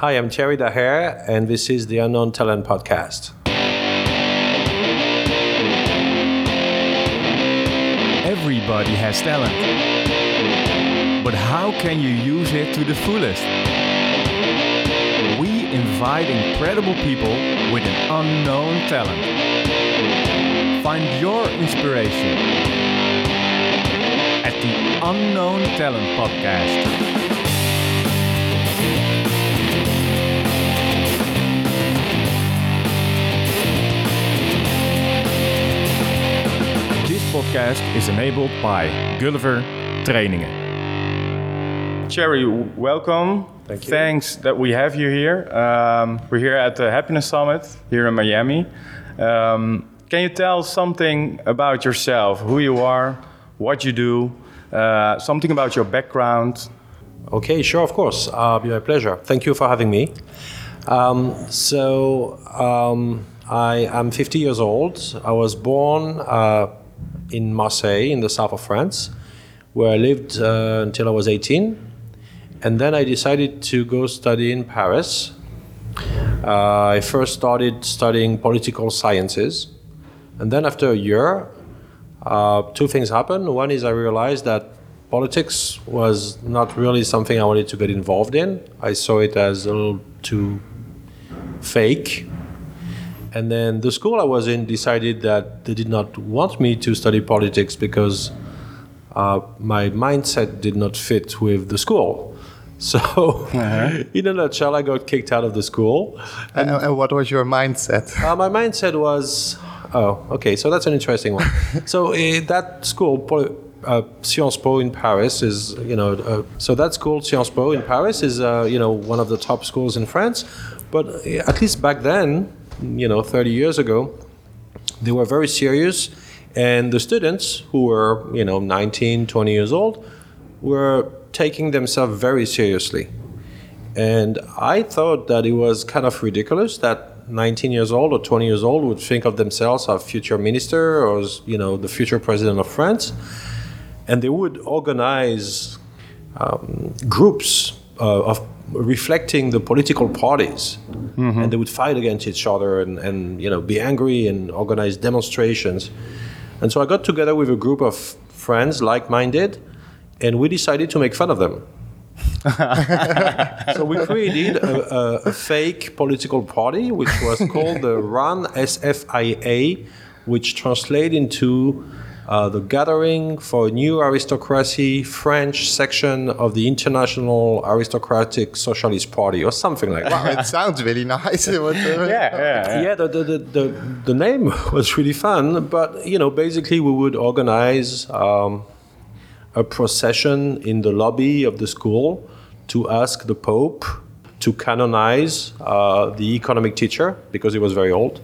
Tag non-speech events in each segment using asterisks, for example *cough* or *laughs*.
Hi, I'm Thierry Daher, and this is the Unknown Talent Podcast. Everybody has talent. But how can you use it to the fullest? We invite incredible people with an unknown talent. Find your inspiration at the Unknown Talent Podcast. Podcast is enabled by Gulliver Trainingen. Cherry, welcome. Thank you. Thanks that we have you here. Um, we're here at the Happiness Summit here in Miami. Um, can you tell something about yourself, who you are, what you do, uh, something about your background? Okay, sure, of course. Uh, be my pleasure. Thank you for having me. Um, so, um, I am 50 years old. I was born uh, in Marseille, in the south of France, where I lived uh, until I was 18. And then I decided to go study in Paris. Uh, I first started studying political sciences. And then after a year, uh, two things happened. One is I realized that politics was not really something I wanted to get involved in. I saw it as a little too fake. And then the school I was in decided that they did not want me to study politics because uh, my mindset did not fit with the school. *laughs* So, in a nutshell, I got kicked out of the school. And, and what was your mindset? *laughs* Uh, my mindset was, oh, okay, so that's an interesting one. *laughs* so uh, that school, uh, Sciences Po in Paris, is you know, uh, so that school Sciences Po in Paris is uh, you know one of the top schools in France. But uh, at least back then, you know, 30 years ago, they were very serious, and the students who were you know 19, 20 years old were taking themselves very seriously. And I thought that it was kind of ridiculous that 19 years old or 20 years old would think of themselves as future minister or you know the future president of France, and they would organize um, groups uh, of reflecting the political parties, mm-hmm. and they would fight against each other and, and you know be angry and organize demonstrations. And so I got together with a group of friends, like-minded, and we decided to make fun of them. *laughs* so we created a, a, a fake political party, which was called the *laughs* RAN SFIA, which translated into the Gathering for a New Aristocracy French section of the International Aristocratic Socialist Party, or something like that. Wow, *laughs* it sounds really nice. *laughs* What, uh, yeah, Yeah, the, the, the, the, the name *laughs* was really fun, but you know, basically we would organize um, a procession in the lobby of the school to ask the Pope to canonize uh, the economic teacher because he was very old,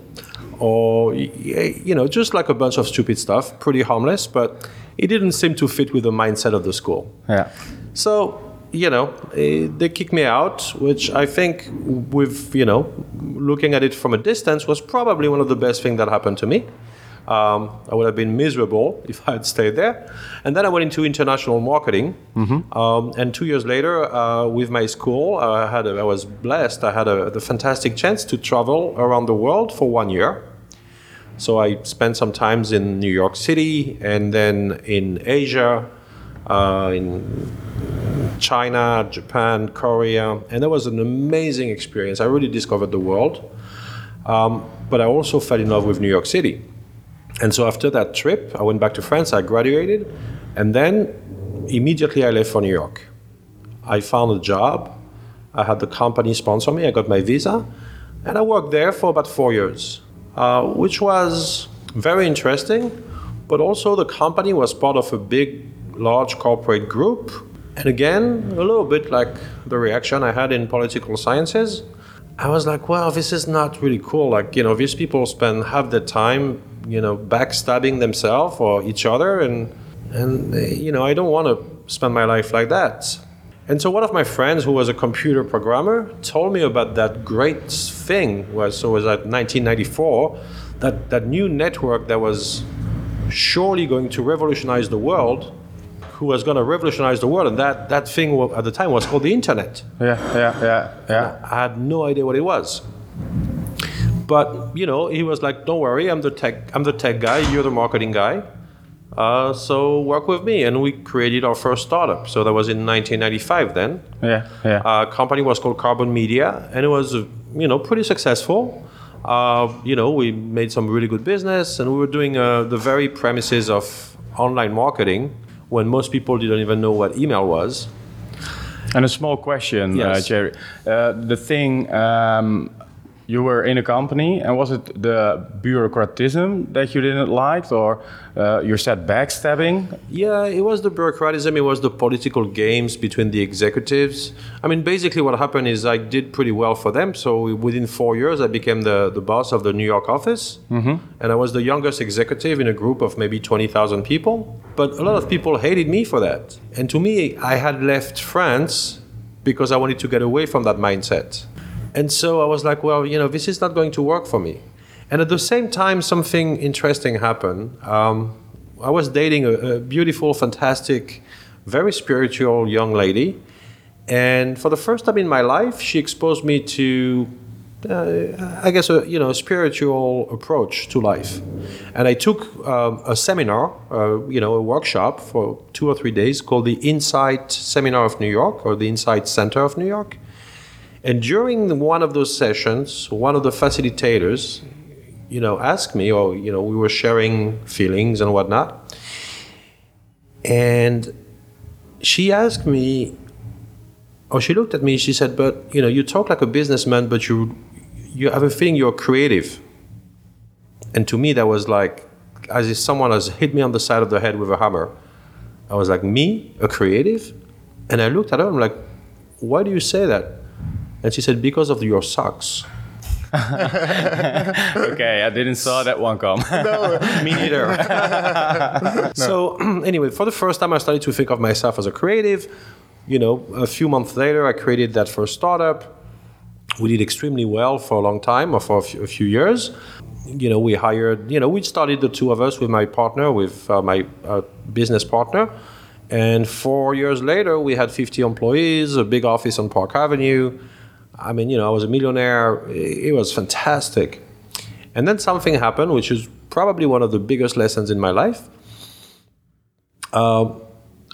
or you know, just like a bunch of stupid stuff, pretty harmless, but it didn't seem to fit with the mindset of the school. yeah. So, you know, eh, they kicked me out, which I think, with, you know, looking at it from a distance, was probably one of the best things that happened to me. Um, I would have been miserable *laughs* if I had stayed there. And then I went into international marketing. Um, and two years later, uh, with my school, I, had a, I was blessed. I had a, the fantastic chance to travel around the world for one year. So I spent some times in New York City and then in Asia, uh, in China, Japan, Korea, and that was an amazing experience. I really discovered the world. Um, but I also fell in love with New York City. And so after that trip, I went back to France, I graduated, and then immediately I left for New York. I found a job. I had the company sponsor me, I got my visa, and I worked there for about four years, uh, which was very interesting. But also, the company was part of a big, large corporate group. And again, a little bit like the reaction I had in political sciences. I was like, well, this is not really cool. Like, you know, these people spend half their time, you know, backstabbing themselves or each other. And, and you know, I don't want to spend my life like that. And so one of my friends who was a computer programmer told me about that great thing was so it was at 1994 that that new network that was surely going to revolutionize the world who was going to revolutionize the world, and that that thing at the time was called the internet. Yeah, yeah, yeah, yeah. I had no idea what it was. But you know, he was like, "Don't worry, I'm the tech. I'm the tech guy. You're the marketing guy. Uh, so work with me." And we created our first startup. So that was in 1995. Then Yeah, yeah. uh, company was called Carbon Media, and it was you know pretty successful. Uh, you know, we made some really good business, and we were doing uh, the very premises of online marketing when most people didn't even know what email was. And a small question, uh, Yes. Jerry. Uh, the thing, um, you were in a company, and was it the bureaucratism that you didn't like, or uh, you said backstabbing? Yeah, it was the bureaucratism, it was the political games between the executives. I mean, basically, what happened is I did pretty well for them. So within four years, I became the, the boss of the New York office. Mm-hmm. And I was the youngest executive in a group of maybe 20,000 people. But a lot of people hated me for that. And to me, I had left France because I wanted to get away from that mindset. And so I was like, well, you know, this is not going to work for me. And at the same time, something interesting happened. Um, I was dating a, a beautiful, fantastic, very spiritual young lady. And for the first time in my life, she exposed me to, uh, I guess, a you know, a spiritual approach to life. And I took um, a seminar, uh, you know, a workshop for two or three days called the Insight Seminar of New York or the Insight Center of New York. And during one of those sessions, one of the facilitators, you know, asked me, or you know, we were sharing feelings and whatnot, and she asked me, or she looked at me, she said, "But you know, you talk like a businessman, but you, you have a feeling you're creative." And to me, that was like, as if someone has hit me on the side of the head with a hammer. I was like, "Me, a creative?" And I looked at her. I'm like, "Why do you say that?" And she said, "Because of your socks." *laughs* okay, I didn't saw that one come. *laughs* no, Me neither. *laughs* So *clears throat* anyway, for the first time, I started to think of myself as a creative. You know, a few months later, I created that first startup. We did extremely well for a long time, or for a few, a few years. You know, we hired. You know, we started the two of us with my partner, with uh, my uh, business partner. And four years later, we had 50 employees, a big office on Park Avenue. I mean, you know, I was a millionaire. It was fantastic. And then something happened, which is probably one of the biggest lessons in my life. Uh,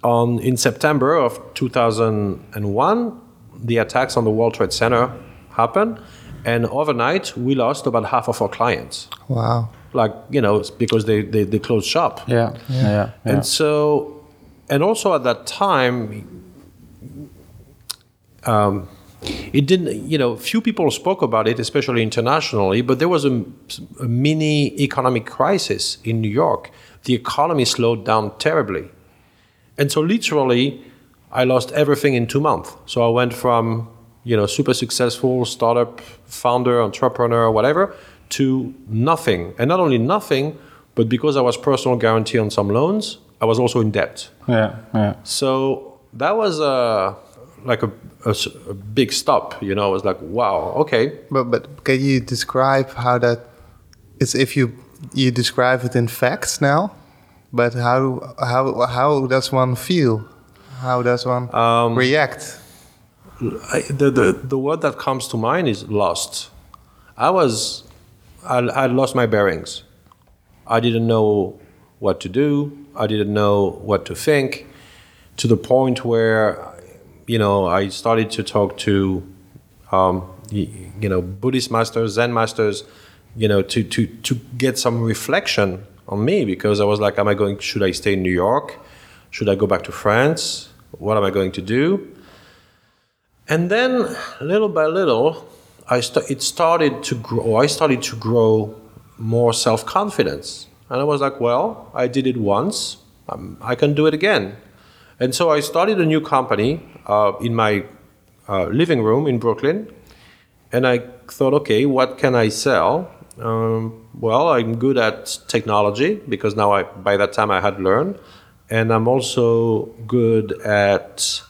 on in September of 2001, the attacks on the World Trade Center happened, and overnight we lost about half of our clients. Wow. Like you know, it's because they they, they closed shop. yeah, yeah, yeah. And so, and also at that time, um, it didn't, you know, few people spoke about it, especially internationally, but there was a, a mini economic crisis in New York. The economy slowed down terribly. And so, literally, I lost everything in two months. So, I went from, you know, super successful startup founder, entrepreneur, whatever, to nothing. And not only nothing, but because I was personal guarantee on some loans, I was also in debt. yeah, yeah. So that was a like a a big stop. You know, I was like, wow, okay. But but can you describe how that is if you you describe it in facts now, but how how how does one feel? How does one um, react? I, the, the the word that comes to mind is lost. I was, I, I lost my bearings. I didn't know what to do. I didn't know what to think, to the point where, you know, I started to talk to, um, you, know, Buddhist masters, Zen masters, you know, to to to get some reflection on me because I was like, am I going? Should I stay in New York? Should I go back to France? What am I going to do? And then, little by little, I st- it started to grow. I started to grow more self confidence, and I was like, "Well, I did it once. Um, I can do it again." And so I started a new company uh, in my uh, living room in Brooklyn, and I thought, "Okay, what can I sell?" Um, well, I'm good at technology because now I, by that time, I had learned, and I'm also good at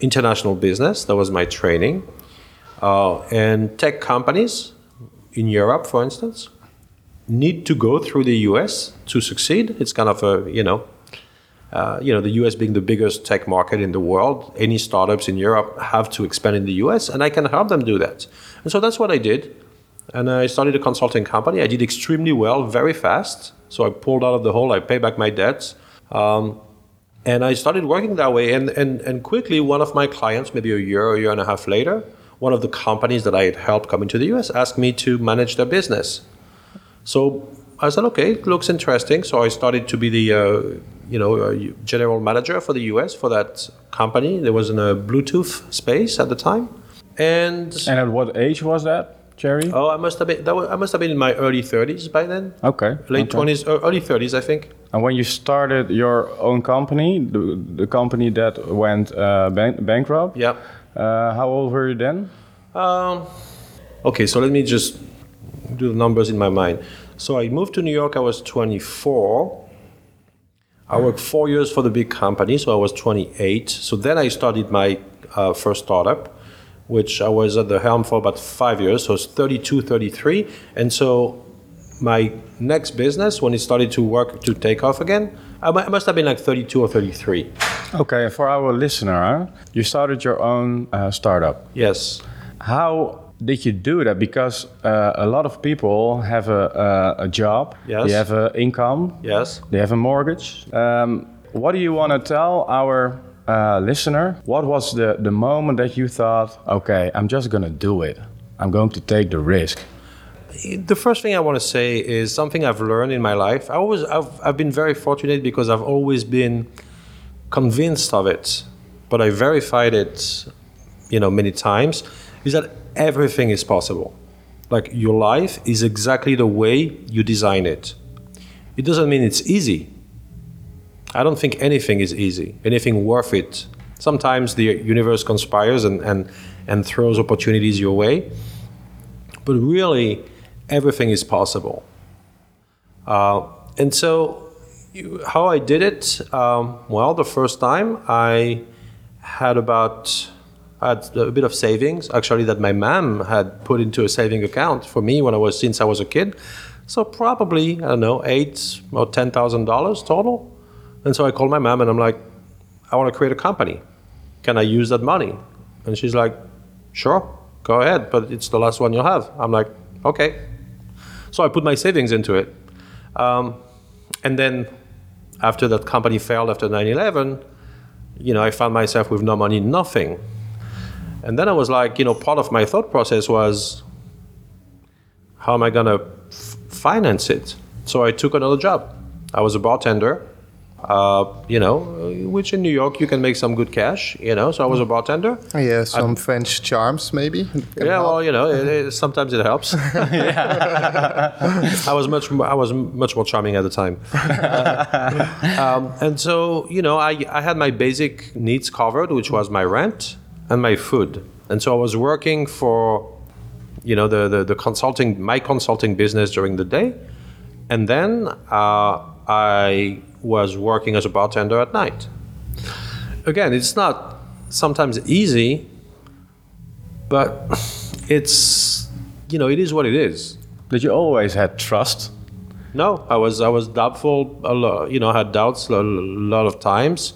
international business. That was my training. Uh, and tech companies in Europe, for instance, need to go through the US to succeed. It's kind of a, you know, uh, you know, the US being the biggest tech market in the world, any startups in Europe have to expand in the US, and I can help them do that. And so that's what I did. And I started a consulting company. I did extremely well, very fast. So I pulled out of the hole, I paid back my debts. Um, and I started working that way. And, and, and quickly, one of my clients, maybe a year or a year and a half later, one of the companies that I had helped come into the US asked me to manage their business. So I said, okay, it looks interesting. So I started to be the uh, you know uh, general manager for the US for that company. There was in a Bluetooth space at the time. And, and at what age was that? Jerry? Oh, I must have been. that Was, I must have been in my early 30s by then. Okay. Late okay. 20s, early 30s, I think. And when you started your own company, the, the company that went uh, bank, bankrupt. Yeah. Uh, how old were you then? Um, okay, so let me just do the numbers in my mind. So I moved to New York. I was 24. I worked four years for the big company, so I was 28. So then I started my uh, first startup which I was at the helm for about five years, so it's 32, 33. And so my next business, when it started to work to take off again, I must have been like 32 or 33. Okay, for our listener, huh? you started your own uh, startup. Yes. How did you do that? Because uh, a lot of people have a, a, a job, yes. they have an income, yes. they have a mortgage. Um, what do you want to tell our uh, listener, what was the, the moment that you thought, okay, I'm just going to do it? I'm going to take the risk? The first thing I want to say is something I've learned in my life. I always, I've, I've been very fortunate because I've always been convinced of it, but I verified it, you know, many times. Is that everything is possible? Like your life is exactly the way you design it. It doesn't mean it's easy I don't think anything is easy, anything worth it. Sometimes the universe conspires and, and, and throws opportunities your way, but really, everything is possible. Uh, and so, you, how I did it, um, well, the first time I had about had a bit of savings, actually, that my mom had put into a saving account for me when I was since I was a kid. So probably I don't know eight or ten thousand dollars total. And so I called my mom and I'm like, I want to create a company. Can I use that money? And she's like, sure, go ahead, but it's the last one you'll have. I'm like, okay. So I put my savings into it. Um, and then after that company failed after 9 11, you know, I found myself with no money, nothing. And then I was like, you know, part of my thought process was, how am I going to f- finance it? So I took another job. I was a bartender uh, you know, which in New York you can make some good cash, you know. So I was a bartender. Yeah, some I, French charms maybe. Yeah, help. well, you know, it, it, sometimes it helps. *laughs* *laughs* I was much, I was much more charming at the time, uh, *laughs* um, and so you know, I, I had my basic needs covered, which was my rent and my food, and so I was working for, you know, the the, the consulting, my consulting business during the day, and then uh, I was working as a bartender at night. Again, it's not sometimes easy, but *laughs* it's you know it is what it is. Did you always had trust? No, I was I was doubtful. A lot, you know, I had doubts a lot of times.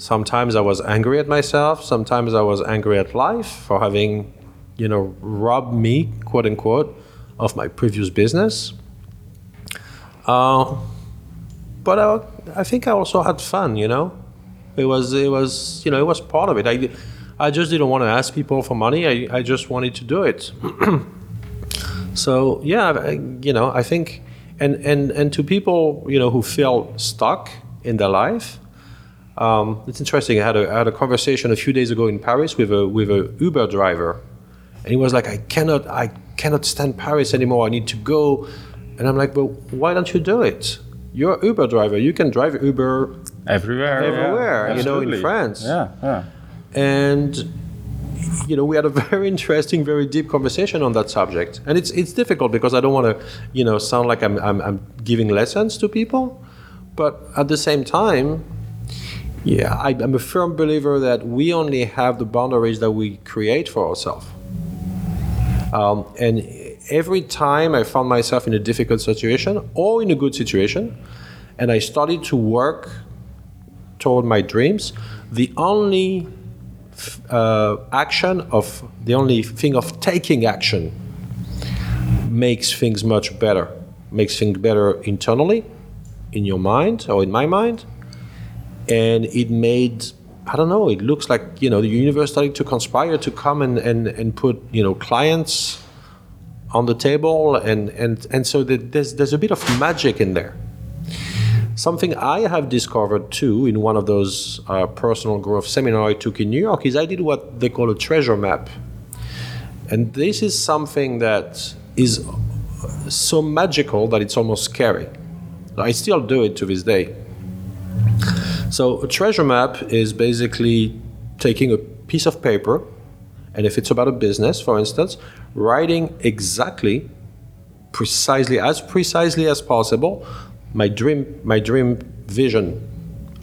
Sometimes I was angry at myself. Sometimes I was angry at life for having, you know, robbed me, quote unquote, of my previous business. Uh, but I, I think I also had fun. You know, it was it was you know it was part of it. I I just didn't want to ask people for money. I I just wanted to do it. *clears throat* so yeah, I, you know, I think and and and to people you know who feel stuck in their life. Um, it's interesting. I had, a, I had a conversation a few days ago in Paris with a with a Uber driver, and he was like, "I cannot, I cannot stand Paris anymore. I need to go." And I'm like, "Well, why don't you do it? you're an Uber driver. You can drive Uber everywhere, everywhere. Yeah, you know, in France. Yeah, yeah. And you know, we had a *laughs* very interesting, very deep conversation on that subject. And it's it's difficult because I don't want to, you know, sound like I'm, I'm I'm giving lessons to people, but at the same time, yeah, I, I'm a firm believer that we only have the boundaries that we create for ourselves. Um, and every time I found myself in a difficult situation or in a good situation, and I started to work toward my dreams, the only uh, action of the only thing of taking action makes things much better, makes things better internally, in your mind or in my mind, and it made I don't know. It looks like you know the universe starting to conspire to come and, and, and put you know clients on the table, and and and so there's there's a bit of magic in there. Something I have discovered too in one of those uh, personal growth seminars I took in New York is I did what they call a treasure map, and this is something that is so magical that it's almost scary. I still do it to this day. So a treasure map is basically taking a piece of paper, and if it's about a business, for instance, writing exactly, precisely as precisely as possible, my dream, my dream vision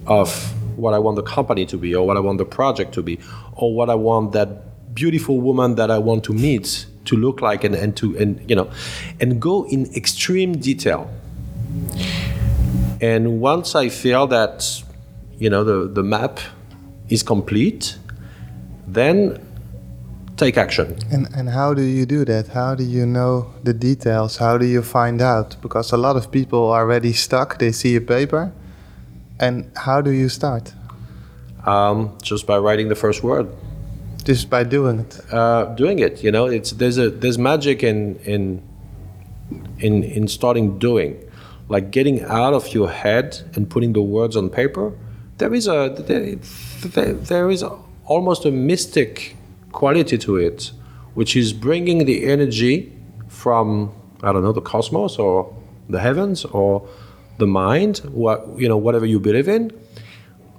of what I want the company to be, or what I want the project to be, or what I want that beautiful woman that I want to meet to look like, and, and to and you know, and go in extreme detail. And once I feel that you know the, the map is complete, then take action. And and how do you do that? How do you know the details? How do you find out? Because a lot of people are already stuck. They see a paper, and how do you start? Um, just by writing the first word. Just by doing it. Uh, doing it, you know, it's there's a there's magic in in in in starting doing, like getting out of your head and putting the words on paper there is a there, there is almost a mystic quality to it, which is bringing the energy from I don't know the cosmos or the heavens or the mind, what you know, whatever you believe in,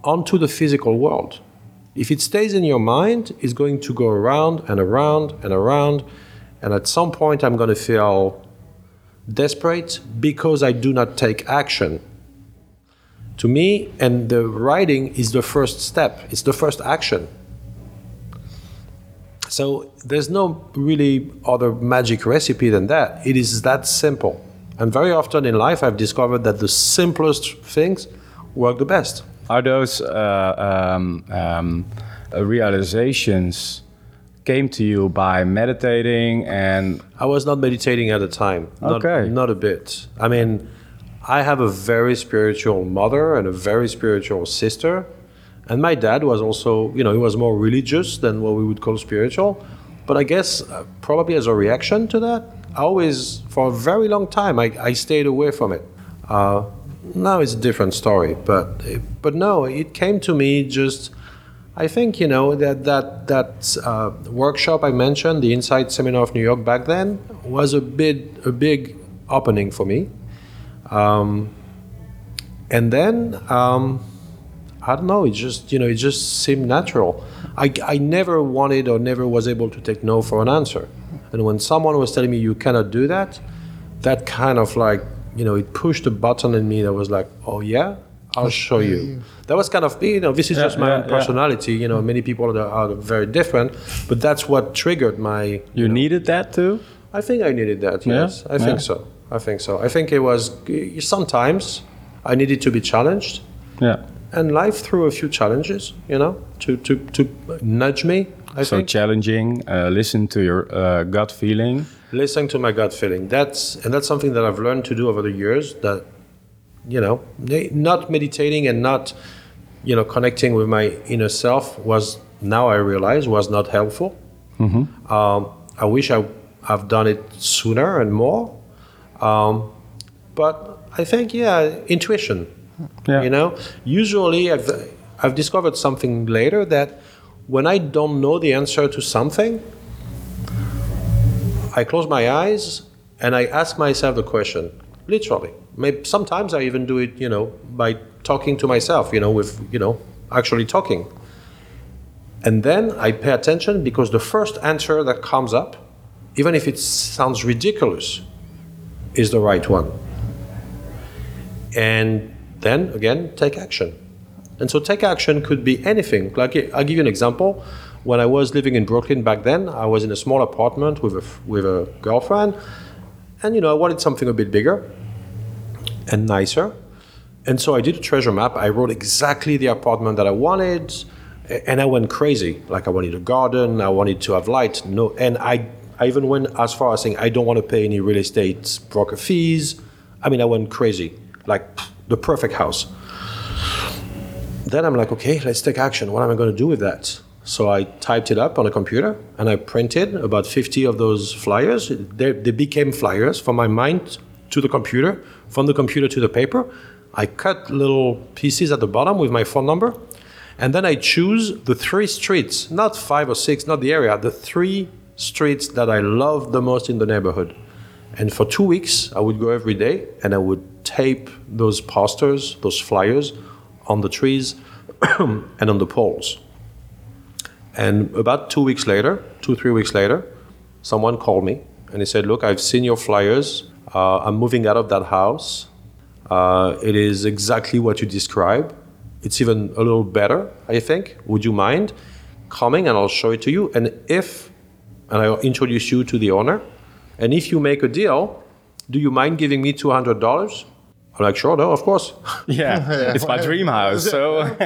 onto the physical world. If it stays in your mind, it's going to go around and around and around, and at some point, I'm going to feel desperate because I do not take action to me, and the writing is the first step, it's the first action. So there's no really other magic recipe than that. It is that simple. And very often in life, I've discovered that the simplest things work the best. Are those uh, um, um, realizations came to you by meditating and? I was not meditating at the time. Okay. Not, not a bit. I mean, I have a very spiritual mother and a very spiritual sister. And my dad was also, you know, he was more religious than what we would call spiritual. But I guess uh, probably as a reaction to that, I always, for a very long time, I, I stayed away from it. Uh, now it's a different story, but but no, it came to me just. I think you know that that that uh, workshop I mentioned, the Insight Seminar of New York back then, was a bit a big opening for me. Um, and then um, I don't know. It just you know it just seemed natural. I, I never wanted or never was able to take no for an answer. And when someone was telling me you cannot do that, that kind of like you know it pushed a button in me that was like, oh yeah, I'll show you. That was kind of you know this is Yeah, just my yeah, own personality. You know many people are, are very different, but that's what triggered my. You needed that too. I think I needed that. Yeah? Yes, I think Yeah. so. I think so. I think it was sometimes I needed to be challenged, Yeah. and life threw a few challenges, you know, to to to nudge me. I so think challenging. Uh, listen to your uh, gut feeling. listening to my gut feeling. That's and that's something that I've learned to do over the years. That you know, not meditating and not you know connecting with my inner self was now I realize was not helpful. Um, I wish I have done it sooner and more. Um, but I think yeah, intuition. Yeah. You know, usually I've I've discovered something later that when I don't know the answer to something, I close my eyes and I ask myself the question, literally. Maybe sometimes I even do it, you know, by talking to myself, you know, with you know, actually talking. And then I pay attention because the first answer that comes up, even if it sounds ridiculous, is the right one. And then again, take action. And so take action could be anything. Like I'll give you an example. When I was living in Brooklyn back then, I was in a small apartment with a with a girlfriend, and you know I wanted something a bit bigger and nicer. and so I did a treasure map. I wrote exactly the apartment that I wanted, and I went crazy. Like I wanted a garden, I wanted to have light. No, and I, I even went as far as saying I don't want to pay any real estate broker fees. I mean, I went crazy, like the perfect house. Then I'm like, okay, let's take action. What am I going to do with that? So I typed it up on a computer and I printed about 50 of those flyers. They, they became flyers from my mind to the computer, from the computer to the paper. I cut little pieces at the bottom with my phone number. And then I choose the three streets, not five or six, not the area, the three streets that I love the most in the neighborhood. And for two weeks, I would go every day and I would tape those posters, those flyers on the trees *clears throat* and on the poles. And about two weeks later, two, three weeks later, someone called me and he said, Look, I've seen your flyers. Uh, I'm moving out of that house. Uh, it is exactly what you describe. It's even a little better, I think. Would you mind coming and I'll show it to you? And if, and I'll introduce you to the owner, and if you make a deal, do you mind giving me $200? I'm like, sure, no, of course. *laughs* Yeah, it's my *laughs* dream house. So *laughs*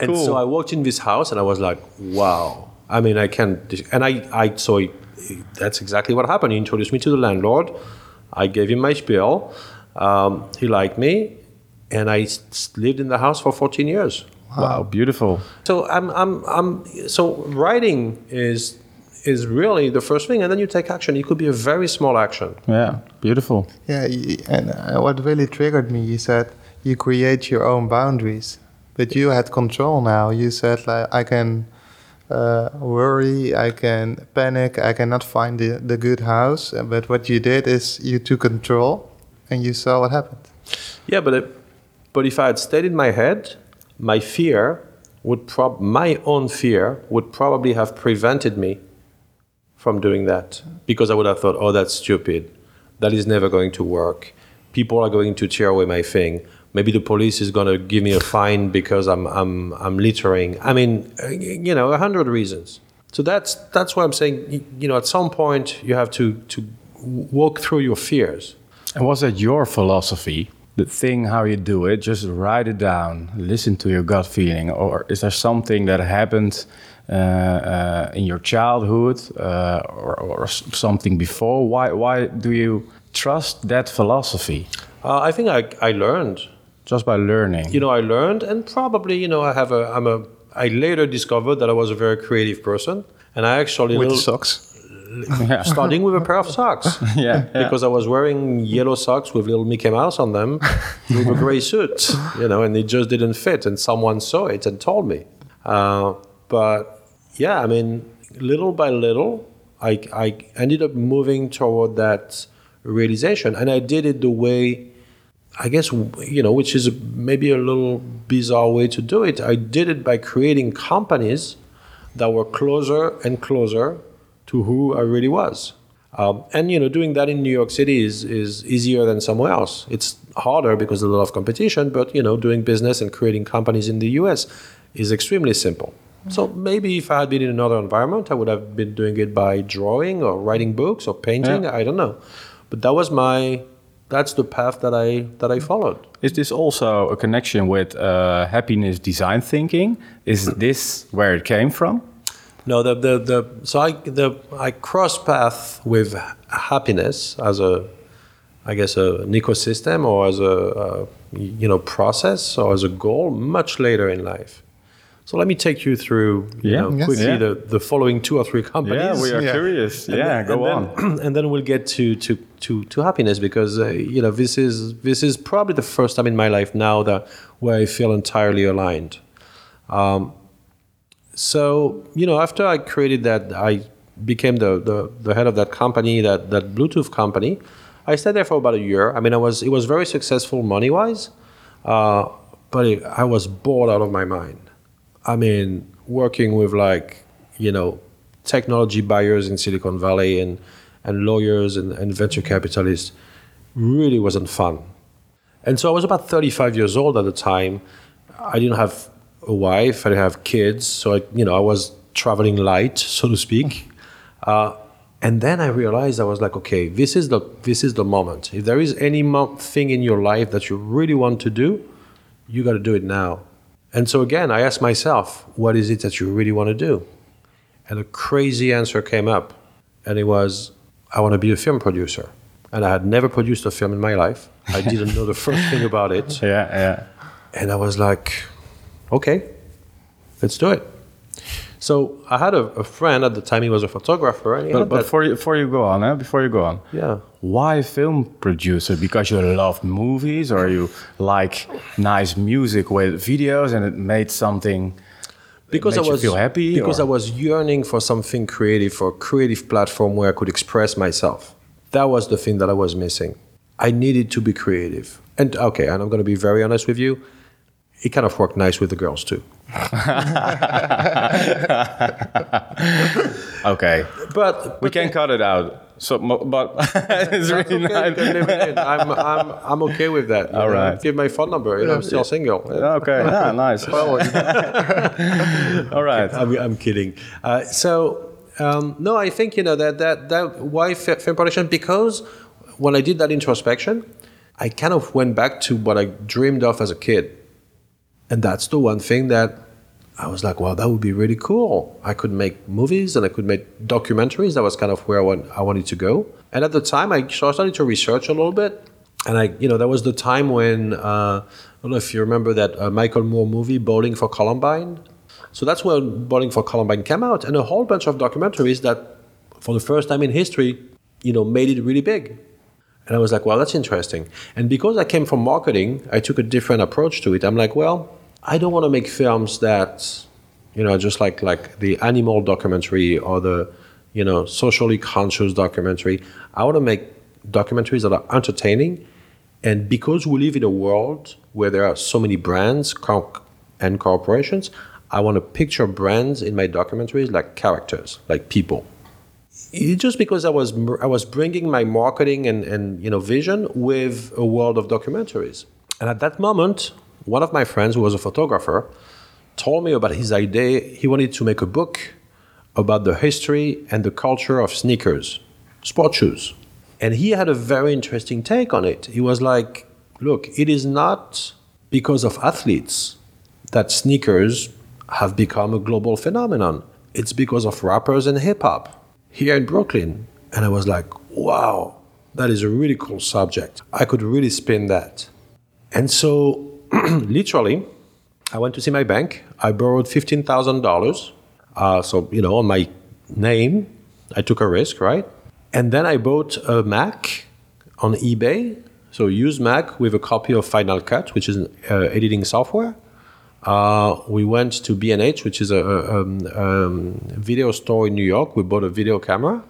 And so I walked in this house and I was like, wow. I mean, I can't. And I, I so he, that's exactly what happened. He introduced me to the landlord. I gave him my spiel. Um, he liked me, and I lived in the house for 14 years. wow, beautiful. So I'm, I'm, I'm. So writing is is really the first thing, and then you take action. It could be a very small action. Yeah, beautiful. Yeah, and uh, what really triggered me, you said you create your own boundaries, but you had control now. You said like I can uh, worry, I can panic, I cannot find the, the good house. But what you did is you took control, and you saw what happened. Yeah, but it, but if I had stayed in my head, my fear would prob my own fear would probably have prevented me from doing that because I would have thought, oh, that's stupid. That is never going to work. People are going to tear away my thing. Maybe the police is going to give me a fine because I'm I'm I'm littering. I mean, uh, you know, a hundred reasons. So that's that's why I'm saying, you know, at some point you have to to walk through your fears. And was that your philosophy? The thing how you do it, just write it down, listen to your gut feeling, or is there something that happened in your childhood uh, or, or something before? Why why do you trust that philosophy? Uh, I think I I learned Just by learning. you know i learned and probably you know i have a i'm a i later discovered that i was a very creative person and i actually With the little- socks. yeah. starting with a pair of *laughs* socks yeah, yeah. because i was wearing yellow socks with little mickey mouse on them *laughs* with a gray suit you know and it just didn't fit and someone saw it and told me uh, but yeah i mean little by little I, I ended up moving toward that realization and i did it the way I guess you know, which is maybe a little bizarre way to do it. I did it by creating companies that were closer and closer to who I really was. Um, and you know, doing that in New York City is is easier than somewhere else. It's harder because there's a lot of competition, but you know, doing business and creating companies in the U.S. is extremely simple. So maybe if I had been in another environment, I would have been doing it by drawing or writing books or painting. I don't know, but that was my that's the path that I that I followed. Is this also a connection with uh, happiness design thinking? Is this where it came from? No, the the, the so I the I cross path with happiness as a I guess a, an ecosystem or as a, a you know process or as a goal much later in life. So let me take you through you Yeah. know, Yes. quickly Yeah. the, the following two or three companies. Yeah, we are Yeah. curious. And yeah, then- go and on. then, *clears throat* and then we'll get to to to, to happiness because uh, you know this is this is probably the first time in my life now that where I feel entirely aligned. Um, so you know, after I created that, I became the, the, the head of that company, that that Bluetooth company. I stayed there for about a year. I mean, I was it was very successful money wise, uh, but it, I was bored out of my mind. I mean, working with like you know technology buyers in Silicon Valley and and lawyers and, and venture capitalists really wasn't fun. And so I was about 35 years old at the time. I didn't have a wife. I didn't have kids. So I, you know, I was traveling light, so to speak. *laughs* Uh, and then I realized I was like, okay, this is the this is the moment. If there is any mo- thing in your life that you really want to do, you got to do it now. And so again, I asked myself, what is it that you really want to do? And a crazy answer came up. And it was, I want to be a film producer. And I had never produced a film in my life. I *laughs* didn't know the first thing about it. Yeah, yeah. And I was like, okay, let's do it. So I had a, a friend at the time, he was a photographer. And But, but before you, before you go on, eh? before you go on, yeah. why film producer? Because you love movies, or you like nice music with videos, and it made something. because I was feel happy, because or- I was yearning for something creative, for a creative platform where I could express myself. That was the thing that I was missing. I needed to be creative. And okay, and I'm going to be very honest with you, it kind of worked nice with the girls too. *laughs* Okay, But we can cut it out. So, but *laughs* it's really okay, nice. can leave it in. I'm, I'm, I'm okay with that. All right. All know. Give my phone number. You know, I'm still single. Okay, *laughs* yeah, nice. All right. I'm, I'm kidding. Uh, so um, no, I think you know that that that why fi- film production because when I did that introspection, I kind of went back to what I dreamed of as a kid, and that's the one thing that I was like, wow, that would be really cool. I could make movies and I could make documentaries. That was kind of where I, want, I wanted to go. And at the time, I so I started to research a little bit. And I, you know, that was the time when uh, I don't know if you remember that uh, Michael Moore movie, Bowling for Columbine. So that's when Bowling for Columbine came out, and a whole bunch of documentaries that, for the first time in history, you know, made it really big. And I was like, well, that's interesting. And because I came from marketing, I took a different approach to it. I'm like, well, I don't want to make films that, you know, just like like the animal documentary or the, you know, socially conscious documentary. I want to make documentaries that are entertaining. And because we live in a world where there are so many brands and corporations, I want to picture brands in my documentaries like characters, like people it- just because I was I was bringing my marketing and, and you know vision with a world of documentaries. And at that moment, one of my friends who was a photographer told me about his idea. He wanted to make a book about the history and the culture of sneakers, sport shoes. And he had a very interesting take on it. He was like, look, it is not because of athletes that sneakers have become a global phenomenon. It's because of rappers and hip hop here in Brooklyn. And I was like, wow, that is a really cool subject. I could really spin that. And so, *clears throat* literally, I went to see my bank. I borrowed $15,000. Uh, so, you know, on my name, I took a risk, right? And then I bought a Mac on eBay. So, used Mac with a copy of Final Cut, which is an uh, editing software. Uh, we went to B&H, which is a, a, um, um, video store in New York. We bought a video camera.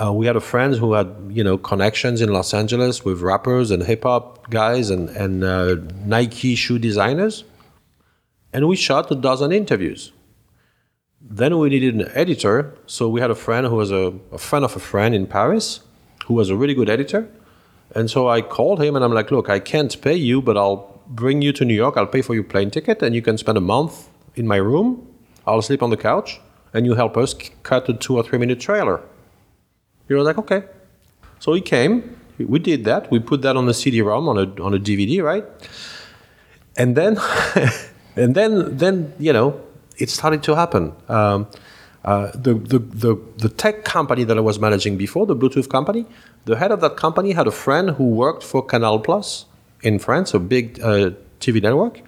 Uh, we had a friend who had, you know, connections in Los Angeles with rappers and hip hop guys and, and uh, Nike shoe designers. And we shot a dozen interviews. Then we needed an editor. So we had a friend who was a, a friend of a friend in Paris who was a really good editor. And so I called him and I'm like, look, I can't pay you, but I'll bring you to New York. I'll pay for your plane ticket and you can spend a month in my room. I'll sleep on the couch and you help us cut a two or three minute trailer. He was like, okay. So he came. We did that. We put that on a CD-ROM on a on a DVD, right? And then, *laughs* and then, then you know, it started to happen. Um, uh, the, the, the, the tech company that I was managing before, the Bluetooth company, the head of that company had a friend who worked for Canal Plus in France, a big uh, TV network.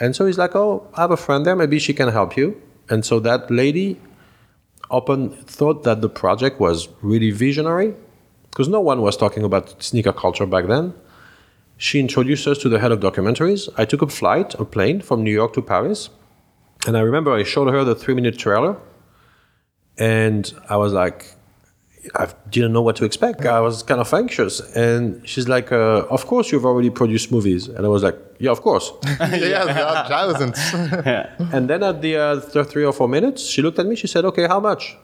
And so he's like, oh, I have a friend there. Maybe she can help you. And so that lady open thought that the project was really visionary because no one was talking about sneaker culture back then. She introduced us to the head of documentaries. I took a flight, a plane from New York to Paris. And I remember I showed her the three minute trailer. And I was like, I didn't know what to expect. I was kind of anxious. And she's like, uh, Of course, you've already produced movies. And I was like, Yeah, of course. *laughs* yeah, thousands. *laughs* And then at the uh, three or four minutes, she looked at me. She said, "Okay, how much?"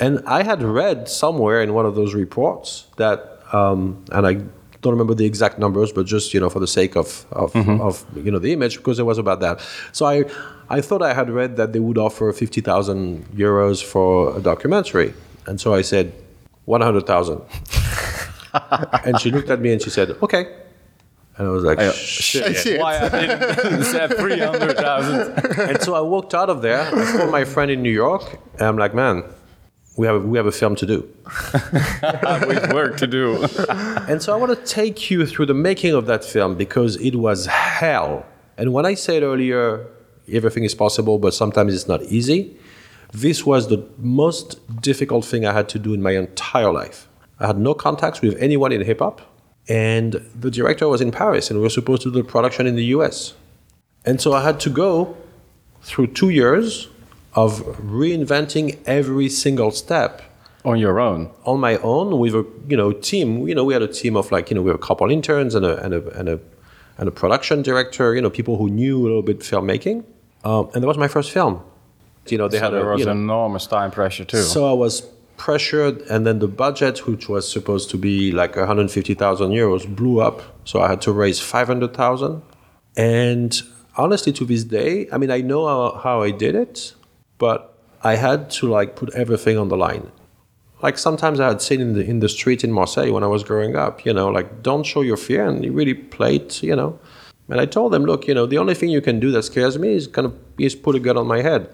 And I had read somewhere in one of those reports that, um, and I don't remember the exact numbers, but just you know, for the sake of of, of you know the image, because it was about that. So I, I thought I had read that they would offer fifty thousand euros for a documentary, and so I said, one hundred thousand. and she looked at me and she said, "Okay." And I was like, I- shit. Shit. Why I didn't set 300,000? and so I walked out of there. I called my friend in New York, and I'm like, man, we have a, we have a film to do. *laughs* With work to do. And so I want to take you through the making of that film because it was hell. And when I said earlier, everything is possible, but sometimes it's not easy, this was the most difficult thing I had to do in my entire life. I had no contacts with anyone in hip hop, and the director was in Paris, and we were supposed to do the production in the US. And so I had to go through two years of reinventing every single step On your own. on my own with a you know team. You know, we had a team of like you know we had a couple interns and a and a and a, and a production director. You know, people who knew a little bit filmmaking. Um, and that was my first film. You know, they So had there a was you know, enormous time pressure too. so I was pressured, and then the budget, which was supposed to be like 150,000 euros, blew up. So I had to raise 500,000. And honestly, to this day, I mean, I know how, how I did it, but I had to like put everything on the line. Like sometimes I had seen in the in the street in Marseille when I was growing up, you know, like don't show your fear, and you really played, you know. And I told them, look, you know, the only thing you can do that scares me is kind of is put a gun on my head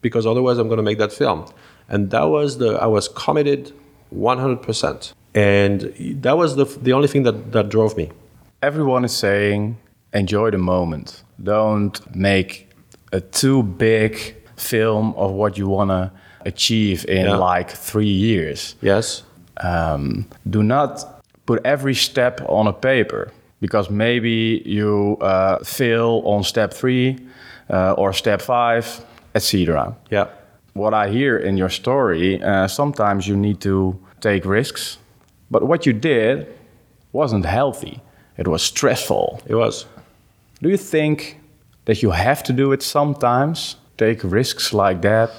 because otherwise I'm going to make that film. And that was the I was committed 100%. And that was the the only thing that that drove me. Everyone is saying enjoy the moment. Don't make a too big film of what you want to achieve in Yeah. like three years. Yes. um, do not put every step on a paper because maybe you uh, fail on step three uh, or step five, etc. Yeah. What I hear in your story, uh, sometimes you need to take risks, but what you did wasn't healthy. It was stressful. It was. Do you think that you have to do it sometimes? Take risks like that?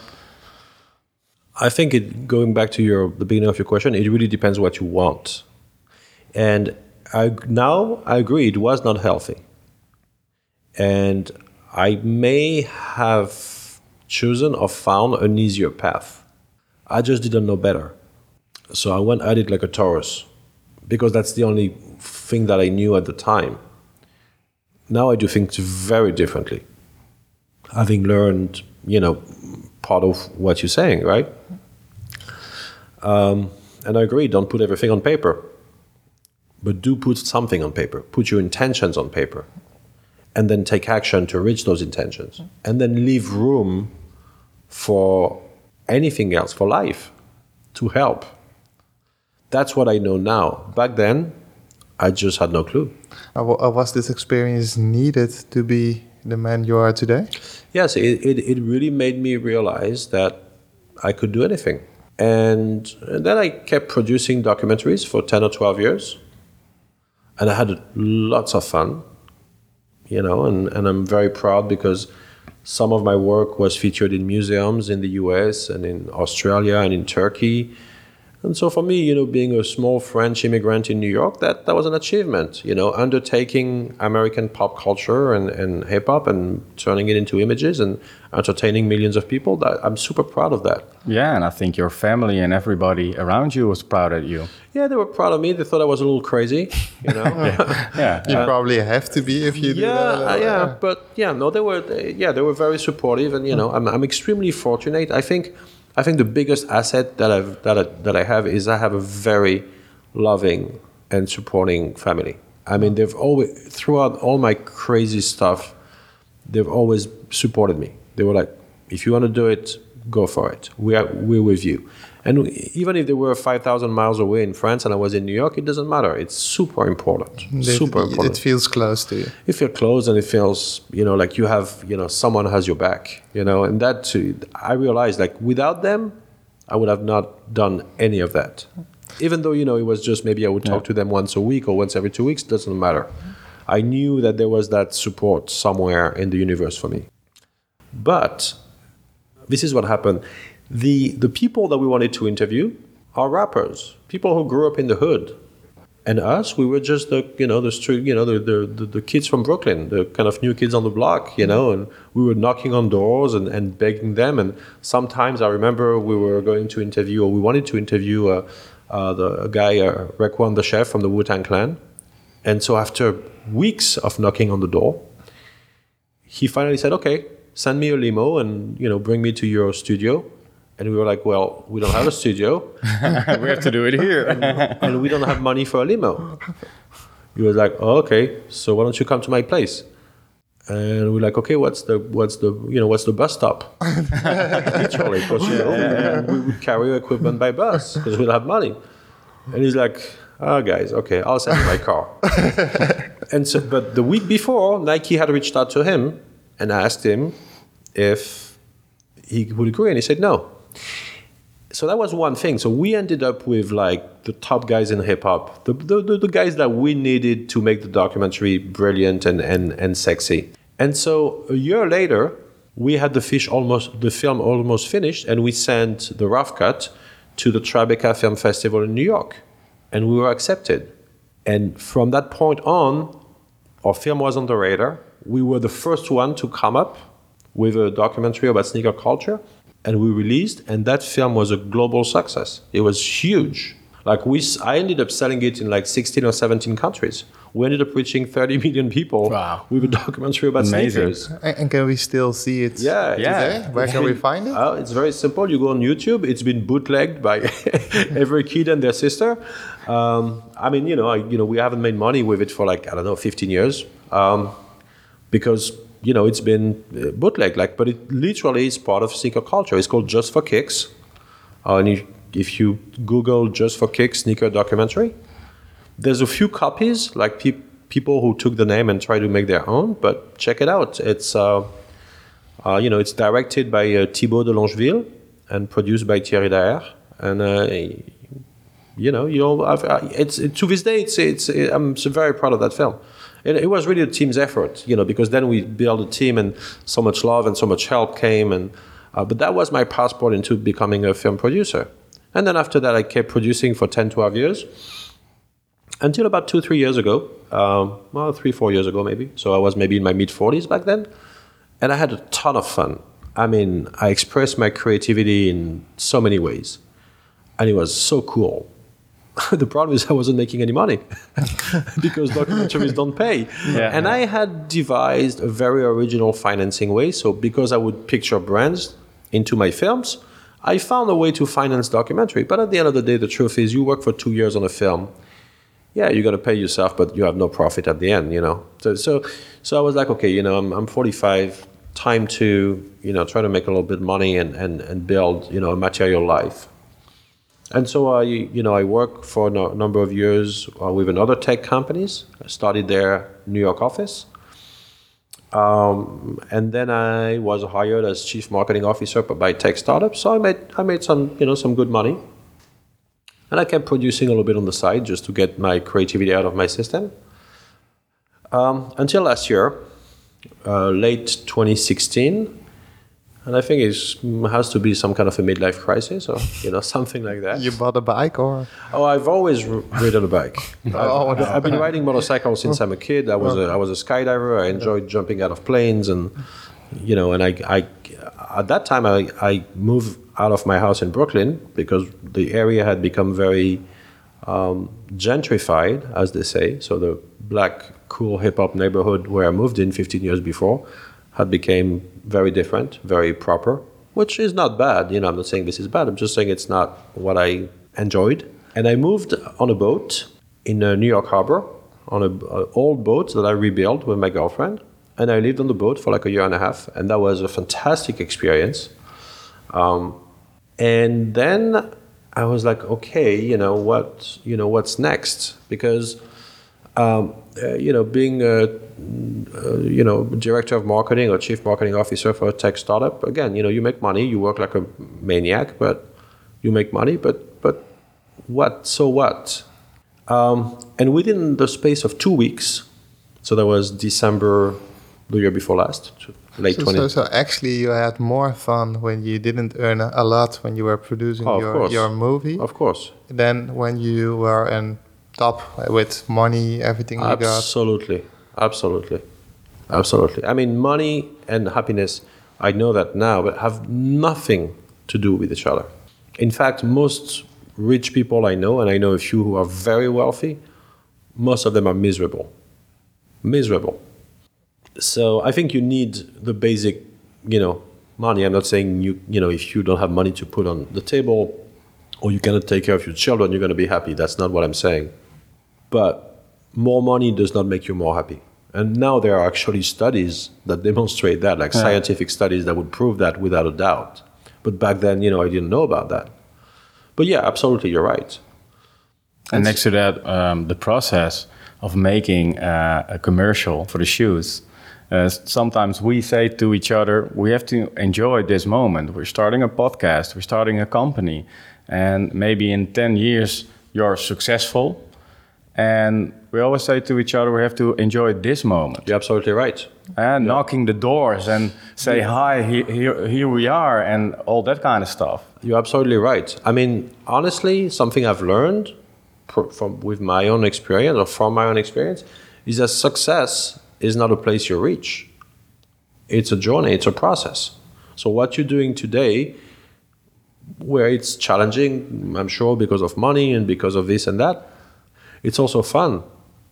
I think it going back to your the beginning of your question, it really depends what you want. And I now I agree it was not healthy. And I may have chosen or found an easier path. I just didn't know better. So I went at it like a Taurus because that's the only thing that I knew at the time. Now I do things very differently. Having learned, you know, part of what you're saying, right? Um, and I agree, don't put everything on paper. But do put something on paper. Put your intentions on paper. And then take action to reach those intentions. And then leave room for anything else, for life, to help. That's what I know now. Back then, I just had no clue. Uh, uh, was this experience needed to be the man you are today? Yes, it, it, it really made me realize that I could do anything. And, and then I kept producing documentaries for 10 or 12 years. And I had lots of fun, you know, and, and I'm very proud because some of my work was featured in museums in the US and in Australia and in Turkey. And so for me, you know, being a small French immigrant in New York, that, that was an achievement, you know, undertaking American pop culture and, and hip hop and turning it into images and entertaining millions of people. That, I'm super proud of that. Yeah, and I think your family and everybody around you was proud of you. Yeah, they were proud of me. They thought I was a little crazy, you know. *laughs* Yeah, You probably have to be if you do yeah, that. uh, yeah, but yeah, no, they were, they, yeah, they were very supportive, and you know, I'm, I'm extremely fortunate. I think, I think the biggest asset that I've that I, that I have is I have a very loving and supporting family. I mean, they've always throughout all my crazy stuff, they've always supported me. They were like, if you want to do it, go for it. We are we're with you. And even if they were five thousand miles away in France and I was in New York, it doesn't matter. It's super important. They- super important It feels close to you. you feel close and it feels you know like you have you know someone has your back you know and that too i realized like without them i would have not done any of that even though you know it was just maybe i would talk to them once a week or once every two weeks doesn't matter i knew that there was that support somewhere in the universe for me but this is what happened the the people that we wanted to interview are rappers people who grew up in the hood. And us we were just the you know the street you know the, the, the, the kids from brooklyn the kind of new kids on the block you know and we were knocking on doors and, and begging them. And sometimes i remember we were going to interview or we wanted to interview uh, uh, the a guy uh, Raekwon the chef from the wu-tang clan. And so after weeks of knocking on the door, he finally said, "Okay, send me a limo and you know bring me to your studio." And we were like, "Well, we don't have a studio, *laughs* we have to do it here. *laughs* and we don't have money for a limo." He was like, oh, "Okay, so why don't you come to my place?" And we're like, "Okay, what's the what's the you know what's the bus stop?" *laughs* Literally, because you know we would carry equipment by bus because we don't have money. And he's like, "Oh, guys, okay, I'll send you my car." and so, but the week before, Nike had reached out to him and asked him if he would agree, and he said no. So that was one thing. So we ended up with like the top guys in hip hop, the, the, the, guys that we needed to make the documentary brilliant and, and, and sexy. And so a year later, we had the fish almost the film almost finished, and we sent the rough cut to the Tribeca Film Festival in New York, and we were accepted. And from that point on, our film was on the radar. We were the first one to come up with a documentary about sneaker culture, and we released, and that film was a global success. It was huge. Like we, i ended up selling it in like 16 or 17 countries. We ended up reaching 30 *laughs* million people Wow. with a documentary about Amazing. sneakers. And, and can we still see it? Yeah, Yeah. Today? Where can we find it? Oh, it's very simple. You go on YouTube. It's been bootlegged by *laughs* every kid and their sister. Um, I mean, you know, I, you know, we haven't made money with it for like I don't know, 15 years, um, because you know it's been uh, bootlegged. Like, but it literally is part of sneaker culture. It's called Just for Kicks, uh, and if, if you Google Just for Kicks sneaker documentary, there's a few copies, like pe- people who took the name and tried to make their own. But check it out. It's uh, uh, you know, it's directed by uh, Thibaut de Longeville and produced by Thierry Daher. And uh, you know, you'll. I've, uh, it's to this day, it's it's. I'm so very proud of that film. It, it was really a team's effort, you know, because then we built a team and so much love and so much help came. And uh, but that was my passport into becoming a film producer. And then after that, I kept producing for 10, 12 years until about two, three years ago. Um, well, three, four years ago, maybe. So I was maybe in my mid 40s back then. And I had a ton of fun. I mean, I expressed my creativity in so many ways. And it was so cool. *laughs* the problem is I wasn't making any money *laughs* because documentaries don't pay. Yeah. and I had devised a very original financing way. So because I would picture brands into my films, I found a way to finance documentary. But at the end of the day, the truth is you work for two years on a film. Yeah, you're gonna pay yourself, but you have no profit at the end, you know. So so so I was like, okay, you know, I'm I'm 45, time to, you know, try to make a little bit of money and, and, and build, you know, a material life. And so I, you know, I worked for a number of years uh, with another tech companies. I started their New York office, um, and then I was hired as chief marketing officer by tech startups. So I made I made some, you know, some good money, and I kept producing a little bit on the side just to get my creativity out of my system. Um, until last year, uh, late 2016, and I think it has to be some kind of a midlife crisis or you know *laughs* something like that. You bought a bike or? Oh, I've always r- ridden a bike. *laughs* Oh, I've, I've been riding motorcycles since I'm a kid. I was a, I was a skydiver. I enjoyed jumping out of planes, and you know, and I, I at that time I, I moved out of my house in Brooklyn because the area had become very um, gentrified, as they say. So the black, cool hip hop neighborhood where I moved in 15 years before had become very different, very proper, which is not bad. You know, I'm not saying this is bad. I'm just saying it's not what I enjoyed. And I moved on a boat in uh, New York Harbor on an old boat that I rebuilt with my girlfriend. And I lived on the boat for like a year and a half, and that was a fantastic experience. Um, and then I was like, okay, you know what, you know what's next? Because um, you know, being a uh, you know director of marketing or chief marketing officer for a tech startup, again, you know, you make money, you work like a maniac, but you make money, but but what? So what? Um, and within the space of two weeks, so that was December the year before last, late So, 20. so, so actually, you had more fun when you didn't earn a, lot when you were producing Oh, your, your movie Of course. than when you were in top with money, everything. Absolutely, absolutely, absolutely. I mean, money and happiness. I know that now, but have nothing to do with each other. In fact, most rich people I know, and I know a few who are very wealthy, most of them are miserable. Miserable. So I think you need the basic, you know, money. I'm not saying you, you know, if you don't have money to put on the table or you cannot take care of your children, you're going to be happy. That's not what I'm saying. But more money does not make you more happy. And now there are actually studies that demonstrate that, like yeah. scientific studies that would prove that without a doubt. But back then, you know, I didn't know about that. But yeah, absolutely, you're right. And next to that, um, the process of making uh, a commercial for the shoes. Uh, sometimes we say to each other, we have to enjoy this moment. We're starting a podcast, we're starting a company, and maybe in 10 years you're successful. And we always say to each other, we have to enjoy this moment. You're absolutely right. And yeah. knocking the doors and say, yeah. hi, here, here, here we are, and all that kind of stuff. You're absolutely right. I mean, honestly, something I've learned from with my own experience or from my own experience is that success is not a place you reach. It's a journey, it's a process. So what you're doing today, where it's challenging, I'm sure because of money and because of this and that, it's also fun.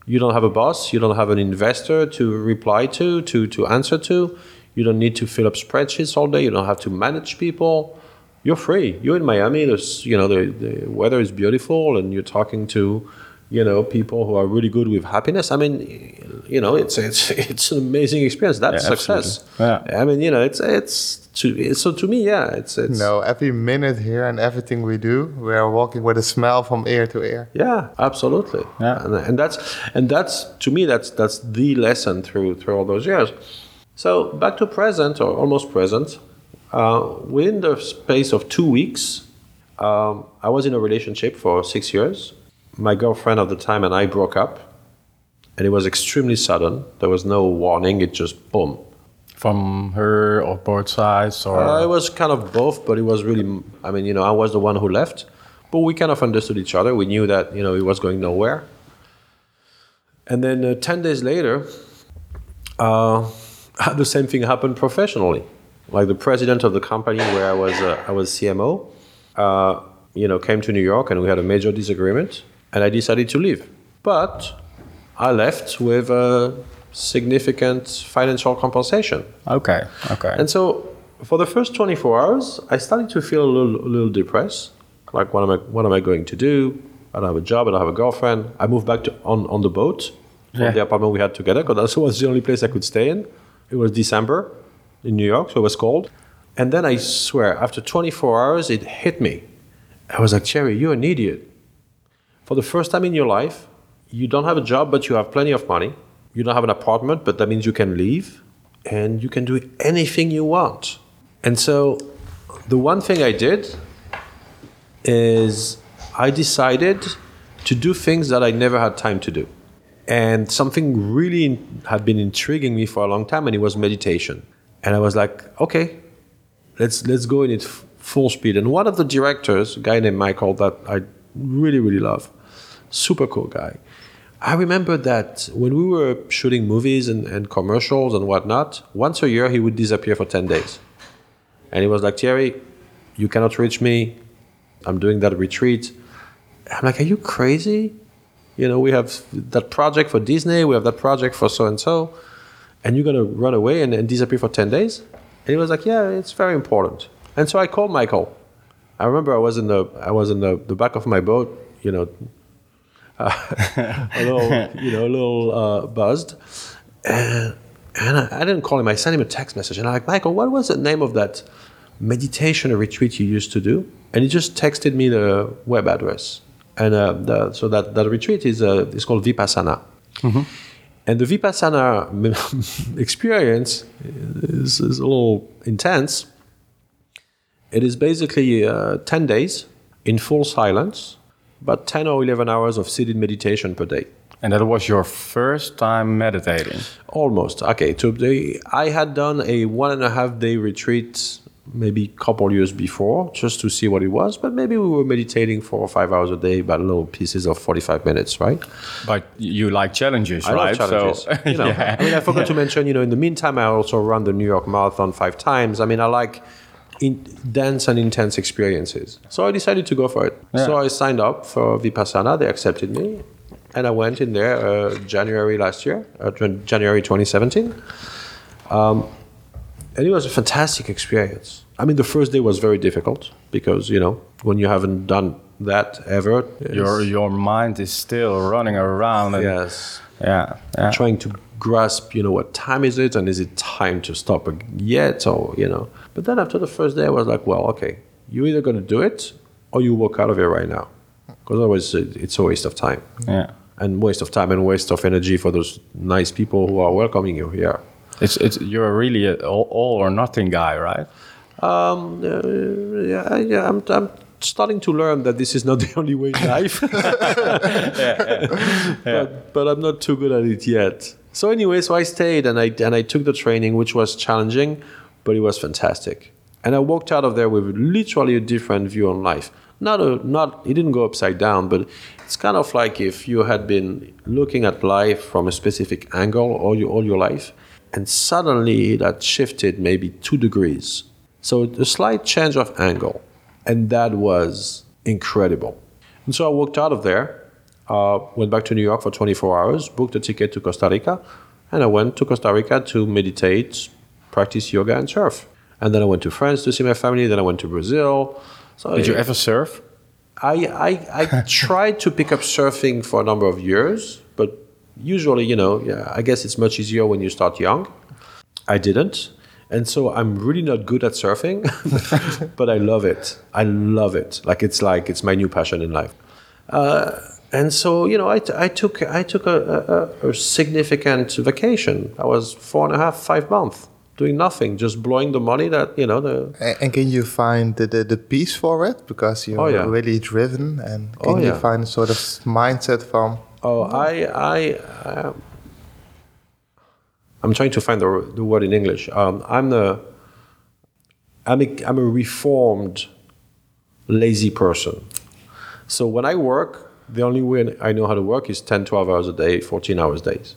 You don't have a boss, you don't have an investor to reply to, to, to answer to. You don't need to fill up spreadsheets all day. You don't have to manage people you're free. You're in Miami. There's, you know, the, the weather is beautiful, and you're talking to, you know, people who are really good with happiness. I mean, you know, it's it's *laughs* it's an amazing experience. That's yeah, success. Yeah. I mean, you know, it's it's to so to me, yeah, it's it's. No, every minute here and everything we do, we are walking with a smile from ear to ear. Yeah, absolutely. Yeah, and, and that's and that's to me that's that's the lesson through through all those years. So back to present or almost present. Uh, within the space of two weeks, um, I was in a relationship for six years. My girlfriend at the time and I broke up, and it was extremely sudden. There was no warning; it just boom. From her or both sides, or uh, it was kind of both, but it was really. I mean, you know, I was the one who left, but we kind of understood each other. We knew that you know it was going nowhere. And then uh, ten days later, uh, *laughs* the same thing happened professionally like the president of the company where I was uh, I was CMO, uh, you know, came to New York and we had a major disagreement, and I decided to leave. But I left with a significant financial compensation. Okay. Okay. And so for the first 24 hours, I started to feel a little, a little depressed. Like, what am I, what am I going to do? I don't have a job. I don't have a girlfriend. I moved back to, on, on the boat yeah. the apartment we had together because that *laughs* was the only place I could stay in. It was December in New York, so it was cold. And then I swear, after 24 hours, it hit me. I was like, Thierry, you're an idiot. For the first time in your life, you don't have a job, but you have plenty of money. You don't have an apartment, but that means you can leave and you can do anything you want. And so the one thing I did is I decided to do things that I never had time to do. And something really had been intriguing me for a long time, and it was meditation and I was like, okay, let's let's go in it f- full speed. And one of the directors, a guy named Michael, that I really really love, super cool guy. I remember that when we were shooting movies and, and commercials and whatnot, once a year he would disappear for ten days, and he was like, Thierry, you cannot reach me. I'm doing that retreat. I'm like, are you crazy? You know, we have that project for Disney, we have that project for so and so and you're going to run away and, and disappear for 10 days? And he was like, yeah, it's very important. And so I called Michael. I remember I was in the I was in the, the back of my boat, you know, uh, *laughs* a little you know a little uh, buzzed, and and I, I, didn't call him. I sent him a text message, and I'm like, Michael, what was the name of that meditation retreat you used to do? And he just texted me the web address, and uh, the, so that that retreat is uh, is called Vipassana. Mm-hmm. And the Vipassana *laughs* experience is, is, a little intense. It is basically uh, 10 days in full silence, but 10 or 11 hours of seated meditation per day. And that was your first time meditating? Almost. Okay. So the, I had done a one and a half day retreat maybe a couple years before just to see what it was but maybe we were meditating four or five hours a day but little pieces of 45 minutes right but you like challenges I right love challenges. So, *laughs* you know, yeah. i mean i forgot yeah. to mention you know in the meantime i also run the new york marathon five times i mean i like in dense and intense experiences so i decided to go for it yeah. so i signed up for vipassana they accepted me and I went in there uh, January last year, uh, January 2017. Um, and it was a fantastic experience. I mean, the first day was very difficult because you know when you haven't done that ever, your your mind is still running around. And yes. Yeah, yeah. Trying to grasp, you know, what time is it, and is it time to stop yet, or you know. But then after the first day, I was like, well, okay, you're either going to do it or you walk out of here right now, because otherwise it's a waste of time. Yeah. And waste of time and waste of energy for those nice people who are welcoming you here. It's it's you're really an all, all or nothing guy, right? Um, uh, yeah, yeah. I'm, I'm starting to learn that this is not *laughs* the only way in life. *laughs* yeah, *laughs* yeah. But, but I'm not too good at it yet. So anyway, so I stayed and I and I took the training, which was challenging, but it was fantastic. And I walked out of there with literally a different view on life. Not a not it didn't go upside down, but it's kind of like if you had been looking at life from a specific angle all your all your life, and suddenly that shifted maybe two degrees. So a slight change of angle and that was incredible. And so I walked out of there, uh, went back to New York for 24 hours, booked a ticket to Costa Rica, and I went to Costa Rica to meditate, practice yoga, and surf. And then I went to France to see my family. Then I went to Brazil. So Did you ever surf? I, I, I *laughs* tried to pick up surfing for a number of years, but usually, you know, yeah, I guess it's much easier when you start young. I didn't. And so I'm really not good at surfing, *laughs* but I love it. I love it. Like it's like it's my new passion in life. Uh, and so you know, I, I took I took a, a, a, significant vacation. I was four and a half, five months doing nothing, just blowing the money that you know. The and, can you find the, the, the peace for it because you're oh, yeah. really driven, and can oh, you yeah. find a sort of mindset from? Oh, I I. I I'm trying to find the, the word in English. Um, I'm the I'm a, I'm a reformed lazy person. So when I work, the only way I know how to work is 10, 12 hours a day, 14 hours days.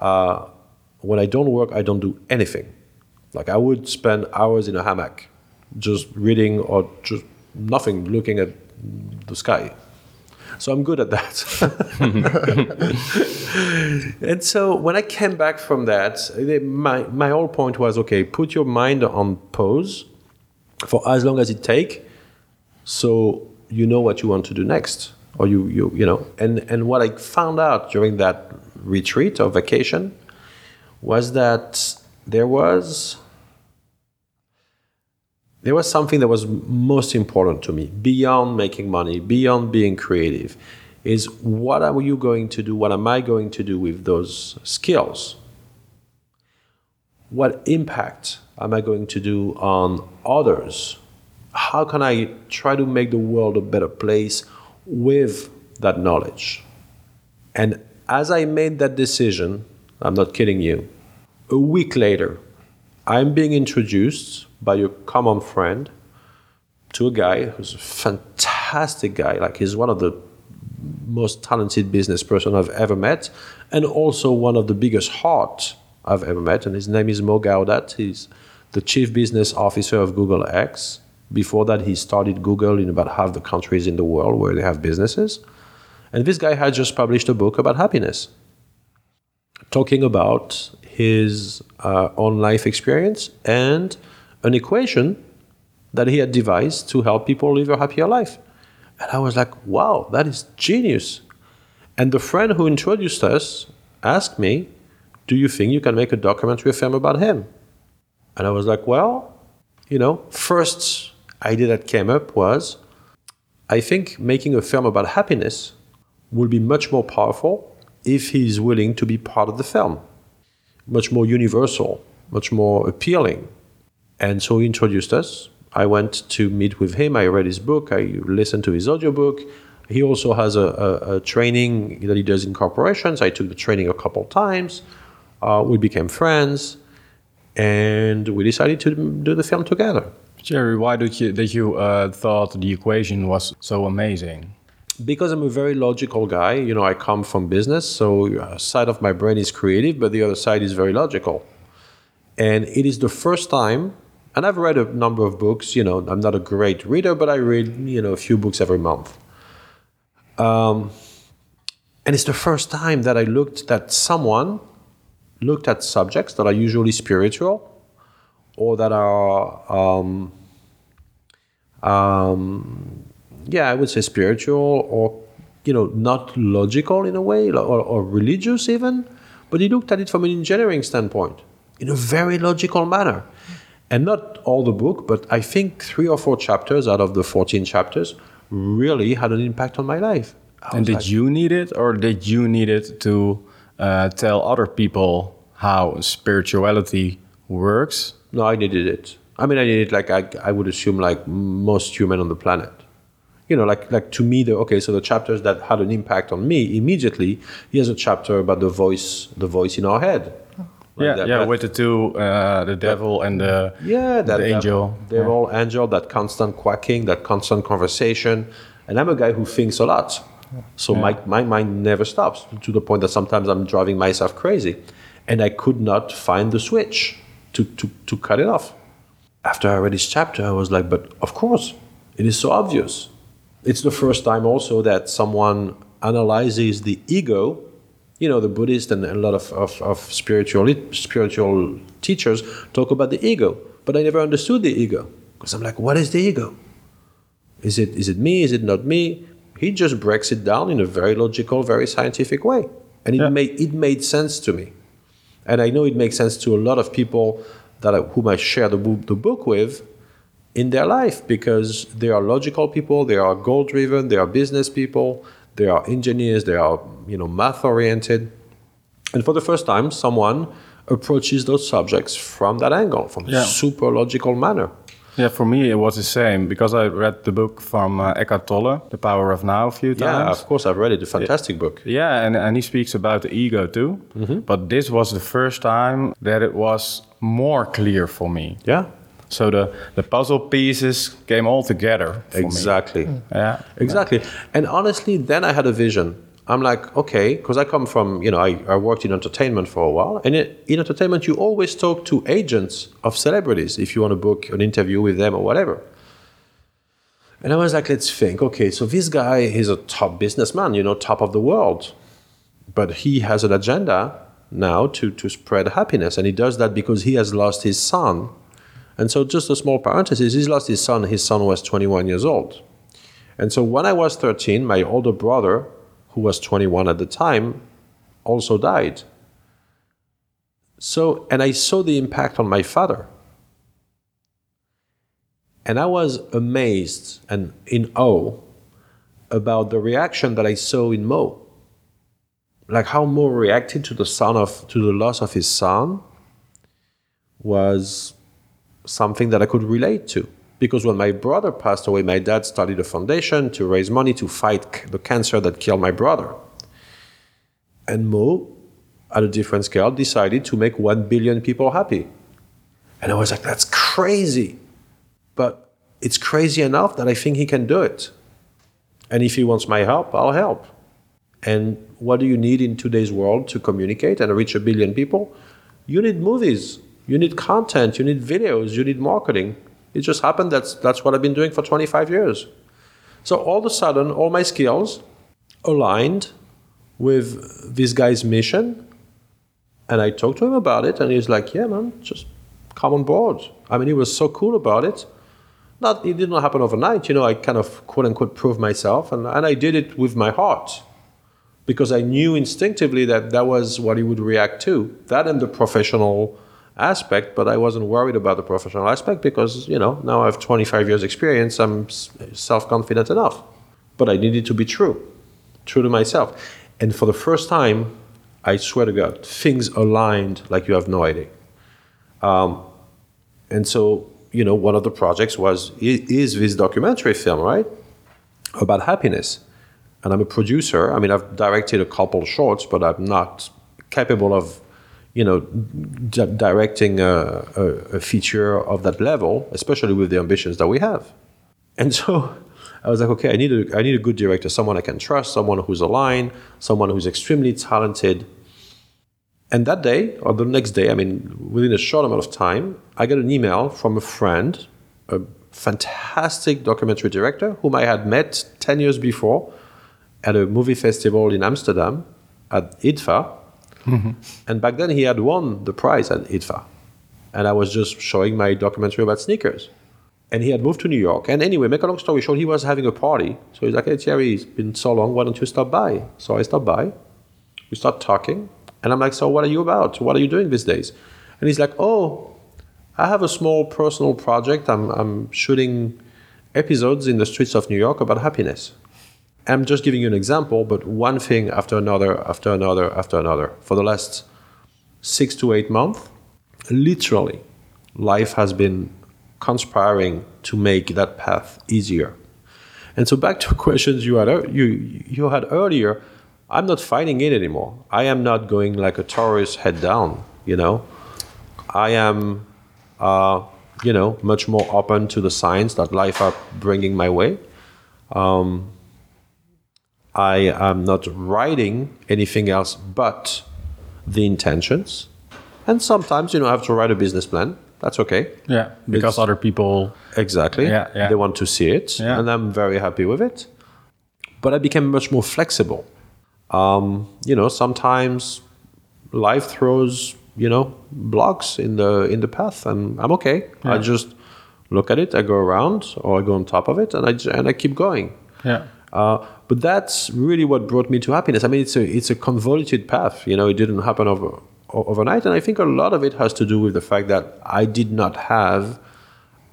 Uh, when I don't work, I don't do anything. Like I would spend hours in a hammock, just reading or just nothing, looking at the sky. So I'm good at that. *laughs* and so when I came back from that, my, my whole point was okay, put your mind on pause for as long as it take so you know what you want to do next or you, you, you know and, and what i found out during that retreat or vacation was that there was there was something that was most important to me beyond making money, beyond being creative, is what are you going to do? What am I going to do with those skills? What impact am I going to do on others? How can I try to make the world a better place with that knowledge? And as I made that decision, I'm not kidding you, a week later, I'm being introduced by a common friend to a guy who's a fantastic guy. Like he's one of the most talented business person I've ever met, and also one of the biggest heart I've ever met. And his name is Mo Gaudat. He's the chief business officer of Google X. Before that, he started Google in about half the countries in the world where they have businesses. And this guy had just published a book about happiness, talking about his uh, own life experience and an equation that he had devised to help people live a happier life. And I was like, wow, that is genius. And the friend who introduced us asked me, do you think you can make a documentary film about him? And I was like, well, you know, first idea that came up was I think making a film about happiness will be much more powerful if he's willing to be part of the film, much more universal, much more appealing. And so he introduced us. I went to meet with him. I read his book. I listened to his audiobook. He also has a, a, a training that he does in corporations. I took the training a couple times. Uh, we became friends, and we decided to do the film together. Thierry, why did you that you uh, thought the equation was so amazing? Because I'm a very logical guy. You know, I come from business, so a uh, side of my brain is creative, but the other side is very logical. And it is the first time and I've read a number of books. You know, I'm not a great reader, but I read you know a few books every month. Um, And it's the first time that I looked that someone looked at subjects that are usually spiritual or that are, um, um, yeah, I would say spiritual or, you know, not logical in a way or, or religious even, but he looked at it from an engineering standpoint in a very logical manner. And not all the book, but I think three or four chapters out of the 14 chapters really had an impact on my life. And did like, you need it, or did you need it to uh, tell other people how spirituality works? No, I needed it. I mean, I needed it like I, I would assume like most human on the planet. You know, like like to me, the okay. So the chapters that had an impact on me immediately. Here's a chapter about the voice, the voice in our head. Like yeah, that, yeah, that, with the two, uh, the devil and the yeah, that the angel, devil, yeah. angel, that constant quacking, that constant conversation. And I'm a guy who thinks a lot, so yeah. my my mind never stops to the point that sometimes I'm driving myself crazy, and I could not find the switch to to to cut it off. After I read this chapter, I was like, but of course, it is so obvious. It's the first time also that someone analyzes the ego you know, the Buddhist and a lot of, of, of spiritual, spiritual teachers talk about the ego, but I never understood the ego. Because I'm like, what is the ego? Is it, is it me? Is it not me? He just breaks it down in a very logical, very scientific way. And it, yeah. made, it made sense to me. And I know it makes sense to a lot of people that I, whom I share the, the book with in their life because they are logical people, they are goal driven, they are business people, they are engineers, they are you know math oriented, and for the first time, someone approaches those subjects from that angle, from yeah. a super logical manner. Yeah, for me it was the same because I read the book from uh, Eckhart Tolle, The Power of Now, a few times. Yeah, of course I've read it. A fantastic book. Yeah, and, and he speaks about the ego too. Mm-hmm. But this was the first time that it was more clear for me. Yeah. So the, the puzzle pieces came all together. exactly. Me. Yeah. Mm. Exactly. And honestly, then I had a vision. I'm like, okay, because I come from, you know, I, I worked in entertainment for a while. And in, in entertainment, you always talk to agents of celebrities if you want to book an interview with them or whatever. And I was like, let's think, okay, so this guy is a top businessman, you know, top of the world. But he has an agenda now to, to spread happiness. And he does that because he has lost his son and so, just a small parenthesis, he's lost his son. His son was 21 years old. And so, when I was 13, my older brother, who was 21 at the time, also died. So, and I saw the impact on my father. And I was amazed and in awe about the reaction that I saw in Mo. Like how Mo reacted to the son of to the loss of his son was something that I could relate to. Because when my brother passed away, my dad started a foundation to raise money to fight the cancer that killed my brother. And Mo, at a different scale, decided to make 1 billion people happy. And I was like, that's crazy. But it's crazy enough that I think he can do it. And if he wants my help, I'll help. And what do you need in today's world to communicate and reach a billion people? You need movies. You need content, you need videos, you need marketing. It just happened that's that's what I've been doing for 25 years. So all of a sudden, all my skills aligned with this guy's mission. And I talked to him about it, and he's like, Yeah, man, just come on board. I mean, he was so cool about it. Not it did not happen overnight, you know, I kind of quote unquote proved myself and, and I did it with my heart. Because I knew instinctively that that was what he would react to. That and the professional aspect, but I wasn't worried about the professional aspect because, you know, now I have 25 years experience, I'm self-confident enough. But I needed to be true, true to myself. And for the first time, I swear to God, things aligned like you have no idea. Um, and so, you know, one of the projects was is this documentary film, right, about happiness. And I'm a producer. I mean, I've directed a couple shorts, but I'm not capable of you know, di- directing a, a, a, feature of that level, especially with the ambitions that we have. And so I was like, okay, I need a, I need a good director, someone I can trust, someone who's aligned, someone who's extremely talented. And that day, or the next day, I mean, within a short amount of time, I got an email from a friend, a fantastic documentary director whom I had met 10 years before at a movie festival in Amsterdam at IDFA. Mm-hmm. And back then he had won the prize at IDFA. And I was just showing my documentary about sneakers. And he had moved to New York. And anyway, make a long story short, he was having a party. So he's like, hey, Thierry, it's been so long. Why don't you stop by? So I stopped by. We start talking. And I'm like, so what are you about? What are you doing these days? And he's like, oh, I have a small personal project. I'm, I'm shooting episodes in the streets of New York about happiness. I'm just giving you an example, but one thing after another, after another, after another. For the last six to eight months, literally, life has been conspiring to make that path easier. And so back to *laughs* questions you had you you had earlier, I'm not fighting it anymore. I am not going like a tourist head down. You know, I am, uh, you know, much more open to the signs that life are bringing my way. Um, I am not writing anything else but the intentions. And sometimes, you know, I have to write a business plan. That's okay. Yeah, because It's- other people. Exactly. Yeah, yeah. They want to see it, Yeah. and I'm very happy with it. But I became much more flexible. Um, you know, sometimes life throws you know blocks in the in the path, and I'm okay. I just look at it, I go around, or I go on top of it, and I j- and I keep going. Yeah. Uh, but that's really what brought me to happiness. I mean, it's a it's a convoluted path. You know, it didn't happen over overnight, and I think a lot of it has to do with the fact that I did not have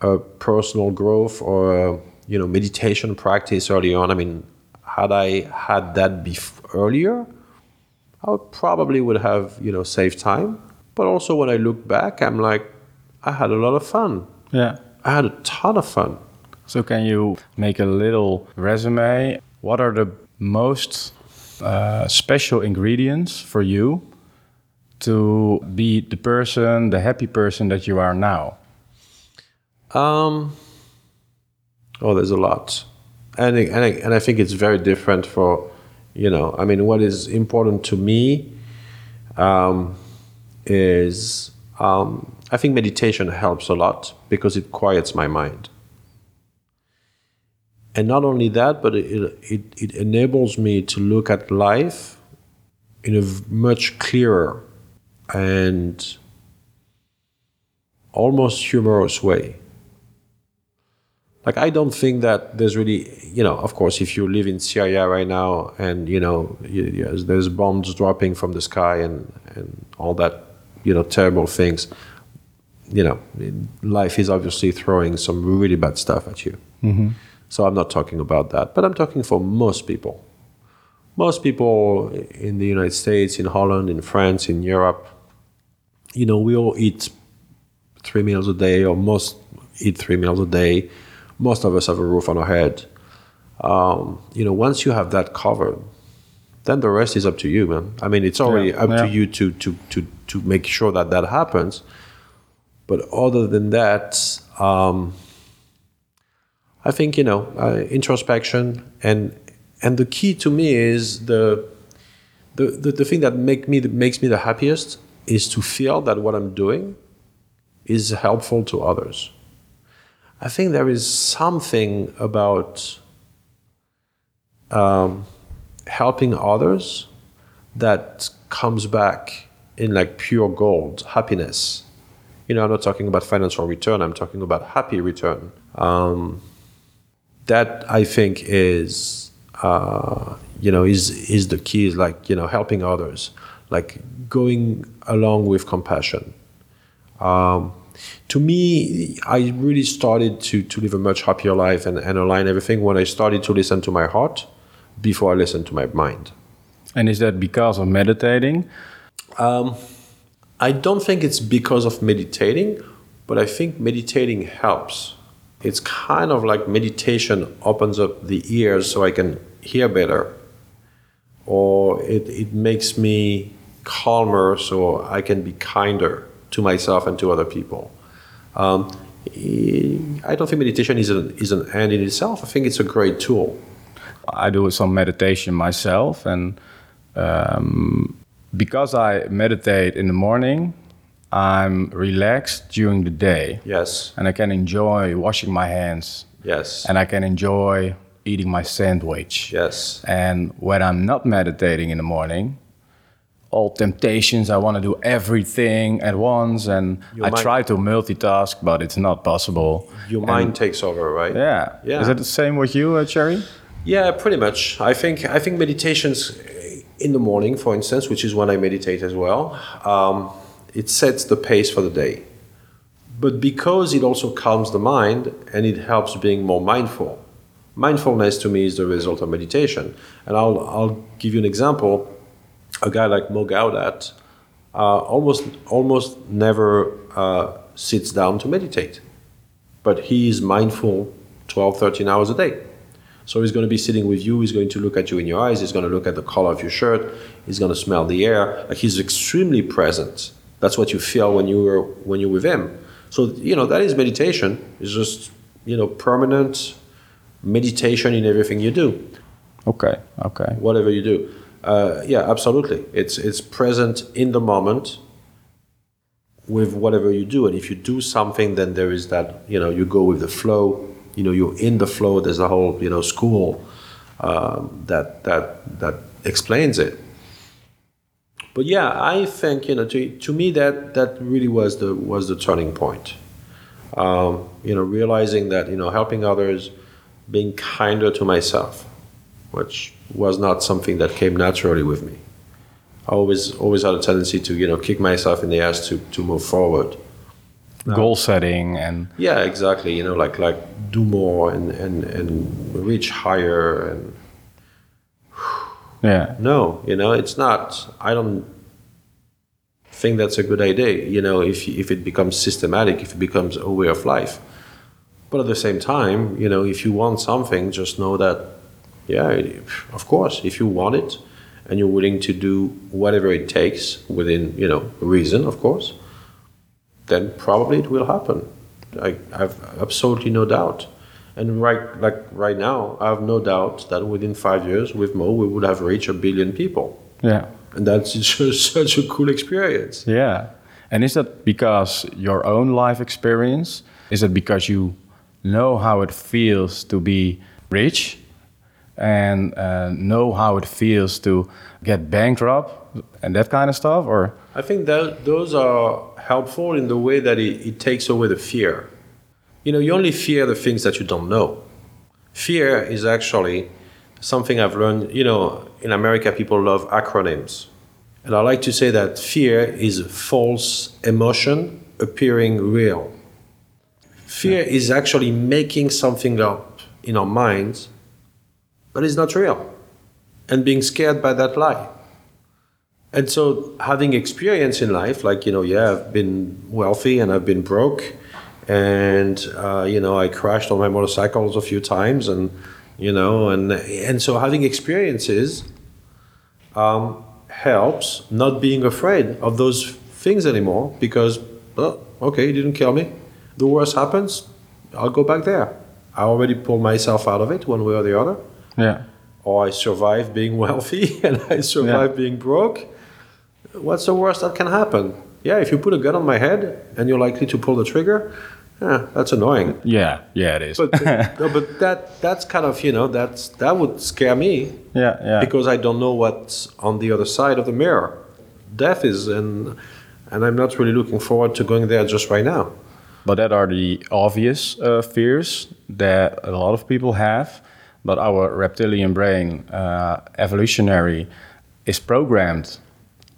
a personal growth or a, you know meditation practice early on. I mean, had I had that bef- earlier, I would probably would have you know saved time. But also, when I look back, I'm like, I had a lot of fun. Yeah. I had a ton of fun. So can you make a little resume? What are the most uh, special ingredients for you to be the person, the happy person that you are now? Um, oh, there's a lot, and and I, and I think it's very different for, you know, I mean, what is important to me, um, is um, I think meditation helps a lot because it quiets my mind. And not only that, but it, it, it enables me to look at life in a much clearer and almost humorous way like I don't think that there's really, you know, of course, if you live in Syria right now and you know you, you- there's bombs dropping from the sky and and all that, you know, terrible things, you know, life is obviously throwing some really bad stuff at you. Mm-hmm. So I'm not talking about that, but I'm talking for most people. Most people in the United States, in Holland, in France, in Europe, you know, we all eat three meals a day, or most eat three meals a day. Most of us have a roof on our head. Um, you know, once you have that covered, then the rest is up to you, man. I mean, it's already Yeah, up yeah. to you to, to, to, to make sure that that happens. But other than that, um, I think you know uh, introspection and and the key to me is the the, the, the thing that make me that makes me the happiest is to feel that what I'm doing is helpful to others. I think there is something about um, helping others that comes back in like pure gold, happiness. You know, I'm not talking about financial return. I'm talking about happy return. Um, that I think is, uh, you know, is is the key. Is like you know, helping others, like going along with compassion. Um, to me, I really started to, to live a much happier life and, and align everything when I started to listen to my heart before I listened to my mind. And is that because of meditating? Um, I don't think it's because of meditating, but I think meditating helps. It's kind of like meditation opens up the ears so I can hear better, or it, it makes me calmer so I can be kinder to myself and to other people. Um, I don't think meditation is an, is an end in itself. I think it's a great tool. I do some meditation myself, and um, because I meditate in the morning, I'm relaxed during the day, Yes, and I can enjoy washing my hands, yes, and I can enjoy eating my sandwich. Yes. And when I'm not meditating in the morning, all temptations, I want to do everything at once. And Your I mind- try to multitask, but it's not possible. Your mind takes over, right? Yeah. Yeah. Is it the same with you, uh, Thierry? Yeah, pretty much. I think I think meditations in the morning, for instance, which is when I meditate as well, um, it sets the pace for the day. But because it also calms the mind and it helps being more mindful. Mindfulness to me is the result of meditation. And I'll I'll give you an example. A guy like Mo Gawdat uh, almost almost never uh, sits down to meditate but he is mindful 12 13 hours a day so he's going to be sitting with you he's going to look at you in your eyes he's going to look at the color of your shirt he's going to smell the air like he's extremely present that's what you feel when you are when you're with him. So you know that is meditation. It's just you know permanent meditation in everything you do. Okay. Okay. whatever you do. Uh, yeah absolutely. It's it's present in the moment with whatever you do. And if you do something then there is that you know you go with the flow. You know you're in the flow. There's a whole you know school um, that that that explains it but yeah i think you know to, to me that that really was the was the turning point um, you know realizing that you know helping others being kinder to myself which was not something that came naturally with me I always always had a tendency to you know kick myself in the ass to to move forward. Goal setting and Yeah, exactly. You know, like like do more and and and reach higher and yeah. no, you know, it's not. I don't think that's a good idea. You know, if if it becomes systematic, if it becomes a way of life. But at the same time, you know, if you want something, just know that, yeah, of course, if you want it, and you're willing to do whatever it takes within, you know, reason, of course, then probably it will happen. I have absolutely no doubt. And right, like right now, I have no doubt that within five years, with Mo, we would have reached a billion people, Yeah. and that's *laughs* just such a cool experience. Yeah. And is that because your own life experience? Is it because you know how it feels to be rich and uh, know how it feels to get bankrupt and that kind of stuff? Or I think that those are helpful in the way that it, it takes away the fear. You know, you only fear the things that you don't know. Fear is actually something I've learned. You know, in America, people love acronyms. And I like to say that fear is a false emotion appearing real. Fear hmm. is actually making something up in our minds, but it's not real, and being scared by that lie. And so, having experience in life, like, you know, yeah, I've been wealthy and I've been broke, and, uh, you know, I crashed on my motorcycles a few times, and, you know, and, and so having experiences um, helps not being afraid of those things anymore because, oh, okay, it didn't kill me. The worst happens, I'll go back there. I already pulled myself out of it one way or the other yeah, or I survive being *laughs* wealthy and I survive Yeah. being broke, what's the worst that can happen? Yeah, if you put a gun on my head and you're likely to pull the trigger, yeah, that's annoying. yeah, yeah, it is. But *laughs* no, but that that's kind of you know that's that would scare me yeah, yeah. because I don't know what's on the other side of the mirror. Death is and and I'm not really looking forward to going there just right now. But that are the obvious uh, fears that a lot of people have. But our reptilian brain, uh, evolutionary, is programmed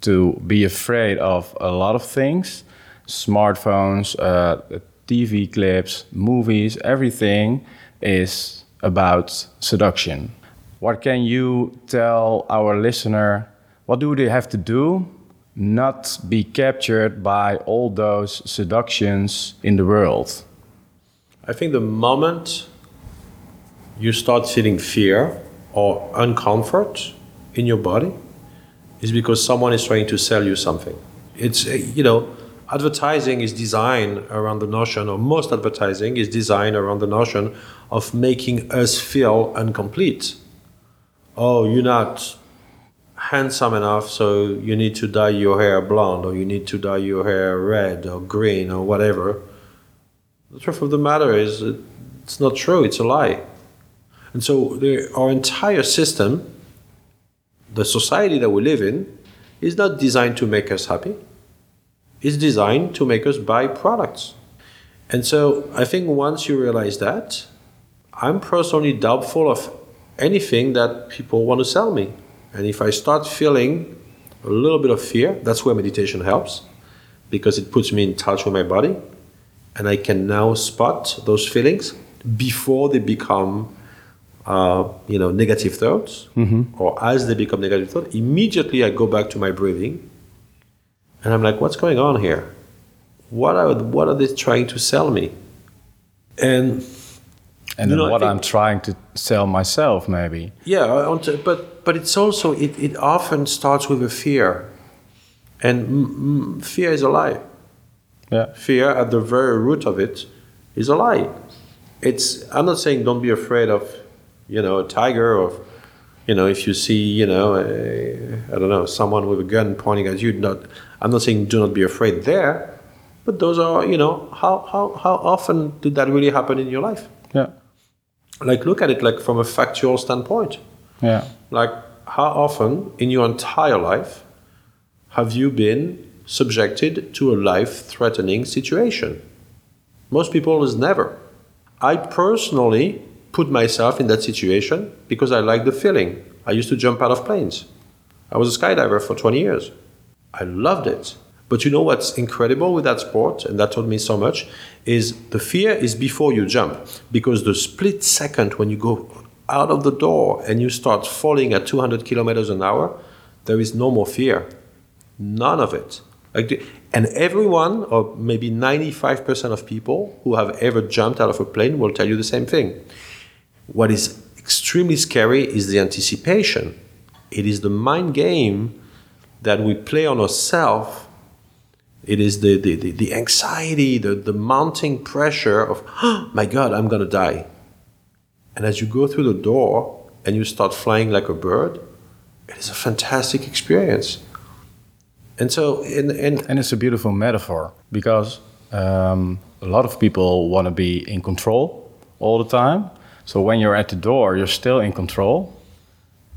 to be afraid of a lot of things smartphones, uh, TV clips, movies, everything is about seduction. What can you tell our listener? What do they have to do not be captured by all those seductions in the world? I think the moment you start feeling fear or uncomfort in your body is because someone is trying to sell you something. It's, uh, you know, advertising is designed around the notion, or most advertising is designed around the notion of making us feel incomplete. Oh, you're not handsome enough, so you need to dye your hair blonde, or you need to dye your hair red or green or whatever. The truth of the matter is, it's not true, it's a lie. And so our entire system, the society that we live in, is not designed to make us happy. It's designed to make us buy products. And so I think once you realize that, I'm personally doubtful of anything that people want to sell me. And if I start feeling a little bit of fear, that's where meditation helps because it puts me in touch with my body and I can now spot those feelings before they become uh, you know negative thoughts or as they become negative thoughts immediately i go back to my breathing and i'm like what's going on here what are what are they trying to sell me and And You know, what think- I'm trying to sell myself, maybe. yeah to- but but it's also it, it often starts with a fear and mm, mm, fear is a lie Yeah. fear at the very root of it is a lie. It's I'm not saying don't be afraid of, you know, a tiger or, you know, if you see, you know, a, I don't know, someone with a gun pointing at you. Not I'm not saying do not be afraid there, but those are, you know, how how how often did that really happen in your life? Yeah. Like look at it like from a factual standpoint. Yeah. Like, how often in your entire life have you been subjected to a life threatening situation? Most people is never. I personally put myself in that situation because I like the feeling. I used to jump out of planes. I was a skydiver for 20 years. I loved it. But you know what's incredible with that sport, and that taught me so much, is the fear is before you jump. Because the split second when you go out of the door and you start falling at 200 kilometers an hour, there is no more fear. None of it. Like the, and everyone, or maybe 95% of people who have ever jumped out of a plane will tell you the same thing. What is extremely scary is the anticipation. It is the mind game that we play on ourselves. It is the, the, the, the anxiety, the, the mounting pressure of, oh, my God, I'm going to die. And as you go through the door and you start flying like a bird, it is a fantastic experience. And so, in, in, And it's a beautiful metaphor because um, a lot of people want to be in control all the time. So when you're at the door, you're still in control.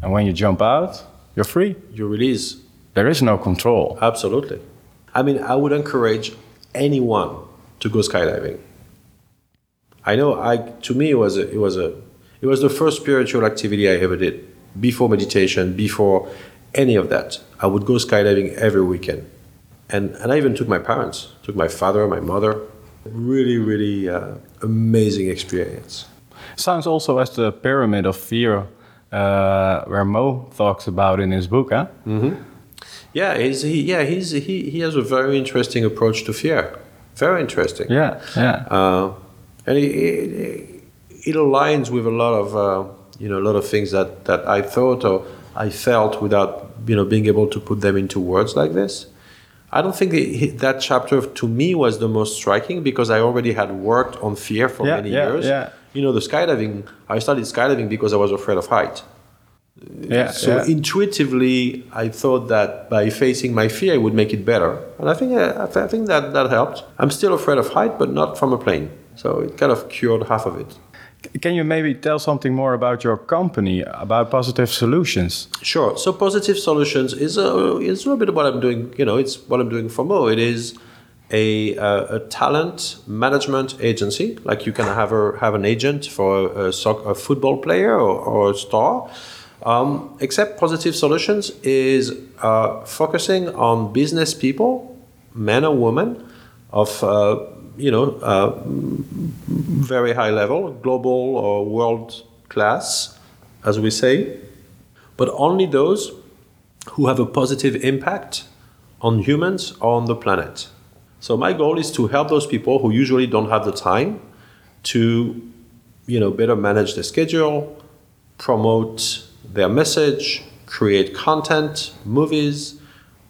And when you jump out, you're free. you release There is no control. Absolutely. I mean, I would encourage anyone to go skydiving. I know. I to me it was a, it was a it was the first spiritual activity I ever did before meditation, before any of that. I would go skydiving every weekend, and and I even took my parents, took my father, my mother. Really, really uh, amazing experience. Sounds also as the pyramid of fear, uh, where Mo talks about in his book, huh? Yeah, he's, he yeah he's he, he has a very interesting approach to fear. Very interesting. Yeah, yeah. uh, and it, it, it aligns with a lot of uh, you know a lot of things that that I thought or I felt without you know being able to put them into words like this. I don't think that chapter to me was the most striking because I already had worked on fear for Yeah, many yeah, years. yeah. You know, the skydiving. I started skydiving because I was afraid of height. yeah, So yeah. intuitively, I thought that by facing my fear, it would make it better, and I think uh, I, I think that that helped. I'm still afraid of height, but not from a plane, so it kind of cured half of it. Can you maybe tell something more about your company, about Positive Solutions? Sure. So positive solutions is a is a little bit of what I'm doing. You know, it's what I'm doing for Mo. It is a uh, a talent management agency. Like you can have a have an agent for a, a, soc- a football player or, or a star. Um, except positive solutions is uh, focusing on business people, men or women, of uh, you know uh, very high level, global or world class, as we say but only those who have a positive impact on humans or on the planet. So my goal is to help those people who usually don't have the time to, you know, better manage their schedule, promote their message, create content, movies,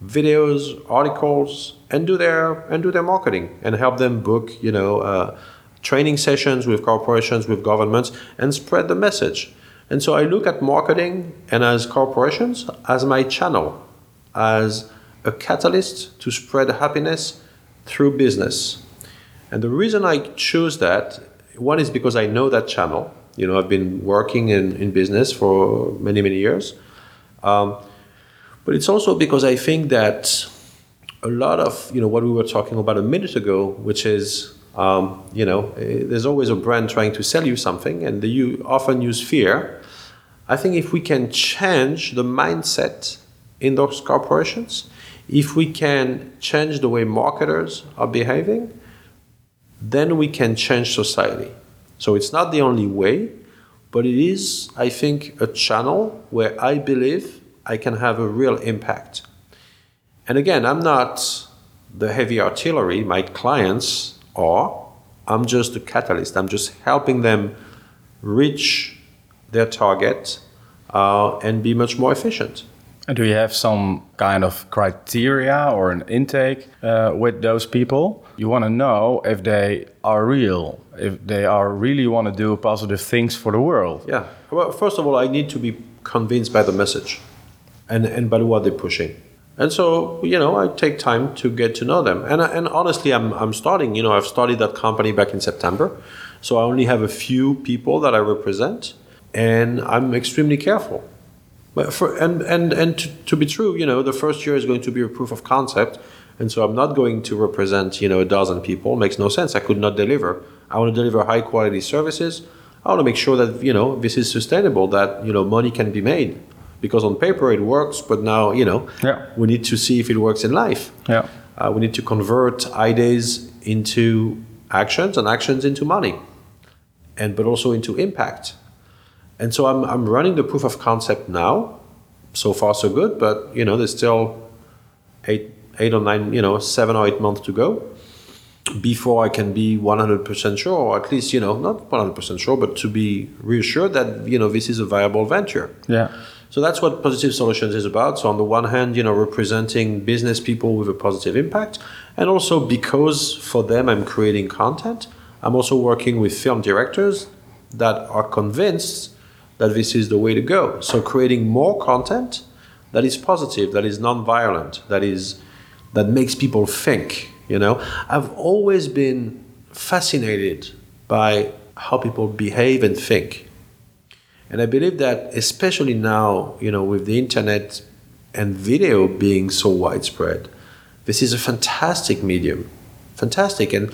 videos, articles, and do their and do their marketing and help them book, you know, uh, training sessions with corporations, with governments, and spread the message. And so I look at marketing and as corporations as my channel, as a catalyst to spread happiness through business. And the reason I choose that, one is because I know that channel. You know, I've been working in, in business for many, many years. Um, but it's also because I think that a lot of, you know, what we were talking about a minute ago, which is, um, you know, eh, there's always a brand trying to sell you something and you often use fear. I think if we can change the mindset in those corporations, if we can change the way marketers are behaving, then we can change society. So it's not the only way, but it is, I think, a channel where I believe I can have a real impact. And again, I'm not the heavy artillery, my clients are. I'm just a catalyst. I'm just helping them reach their target uh, and be much more efficient. And do you have some kind of criteria or an intake uh, with those people? You want to know if they are real, if they are really want to do positive things for the world. Yeah. Well, first of all, I need to be convinced by the message and, and by what they're pushing. And so, you know, I take time to get to know them. And, and honestly, I'm, I'm starting, you know, I've started that company back in September. So I only have a few people that I represent, and I'm extremely careful for, and and and to, to, be true, you know, the first year is going to be a proof of concept, and so I'm not going to represent you know a dozen people. Makes no sense. I could not deliver. I want to deliver high quality services. I want to make sure that you know this is sustainable. That you know money can be made, because on paper it works, but now you know yeah. we need to see if it works in life. Yeah. Uh, we need to convert ideas into actions and actions into money, and but also into impact. And so I'm, I'm running the proof of concept now. So far, so good, but you know, there's still eight, eight or nine, you know, seven or eight months to go before I can be 100% sure, or at least, you know, not 100% sure, but to be reassured that, you know, this is a viable venture. Yeah. So that's what Positive Solutions is about. So on the one hand, you know, representing business people with a positive impact, and also because for them I'm creating content, I'm also working with film directors that are convinced that this is the way to go. So creating more content that is positive, that is non-violent, that is that makes people think. You know, I've always been fascinated by how people behave and think, and I believe that especially now, you know, with the internet and video being so widespread, this is a fantastic medium, fantastic, and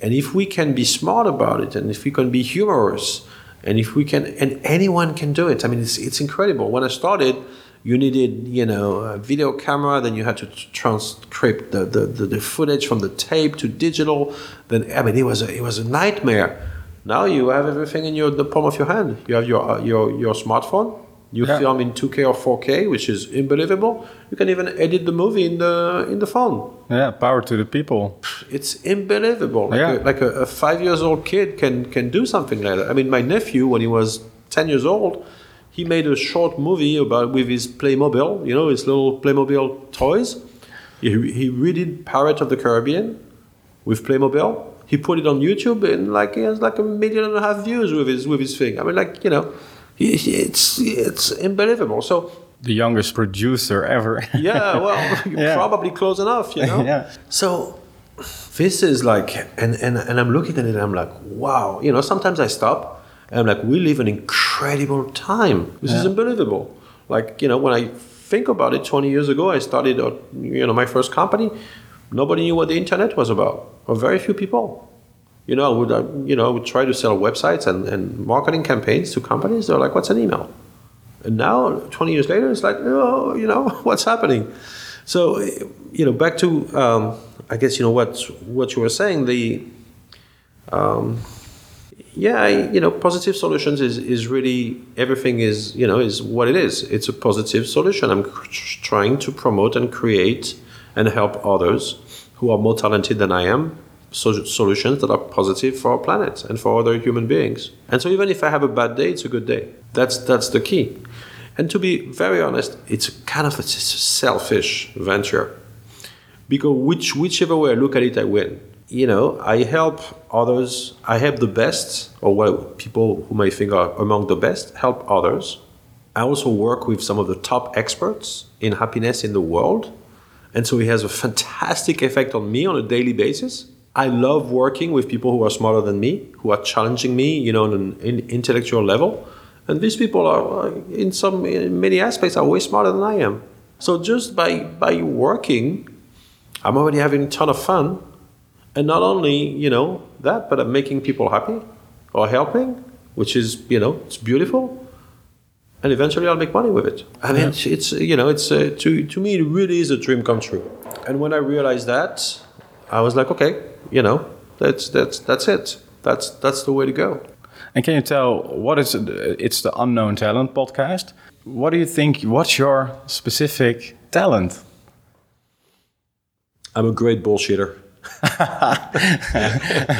and if we can be smart about it, and if we can be humorous and if we can, and anyone can do it. I mean, it's, it's incredible. When I started, you needed, you know, a video camera, then you had to transcript the, the, the, the, footage from the tape to digital. Then, I mean, it was a, it was a nightmare. Now you have everything in your, the palm of your hand. You have your, uh, your, your smartphone, you yeah. film in 2K or 4K, which is unbelievable. You can even edit the movie in the in the phone. Yeah, power to the people. It's unbelievable. Like, yeah. a, like a, a five years old kid can can do something like that. I mean, my nephew, when he was 10 years old, he made a short movie about with his Playmobil, you know, his little Playmobil toys. He, he redid Pirate of the Caribbean with Playmobil. He put it on YouTube and like he has like a million and a half views with his with his thing. I mean, like you know it's it's unbelievable. So the youngest producer ever. *laughs* yeah, well, *laughs* yeah. probably close enough, you know. *laughs* yeah. So this is like, and, and and I'm looking at it, and I'm like, wow. You know, sometimes I stop, and I'm like, we live an incredible time. This yeah. is unbelievable. Like, you know, when I think about it, 20 years ago, I started, uh, you know, my first company. Nobody knew what the internet was about, or very few people you know, would, uh, you know, would try to sell websites and, and marketing campaigns to companies. They're like, what's an email? And now, 20 years later, it's like, oh, you know, *laughs* what's happening? So, you know, back to, um, I guess, you know, what, what you were saying, the, um, yeah, you know, positive solutions is, is really, everything is, you know, is what it is. It's a positive solution. I'm trying to promote and create and help others who are more talented than I am so- solutions that are positive for our planet and for other human beings. And so even if I have a bad day, it's a good day. That's that's the key. And to be very honest, it's a kind of a, a selfish venture because which whichever way I look at it, I win. You know, I help others. I help the best, or what people who I think are among the best, help others. I also work with some of the top experts in happiness in the world, and so it has a fantastic effect on me on a daily basis I love working with people who are smarter than me, who are challenging me, you know, on an in intellectual level. And these people are, uh, in some, in many aspects, are way smarter than I am. So just by by working, I'm already having a ton of fun, and not only you know that, but I'm making people happy or helping, which is you know it's beautiful. And eventually, I'll make money with it. I mean, it's, it's you know, it's uh, to to me, it really is a dream come true. And when I realized that, I was like, okay, you know, that's that's that's it. That's that's the way to go. And can you tell what is it? it's the Unknown Talent podcast? What do you think? What's your specific talent? I'm a great bullshitter. *laughs*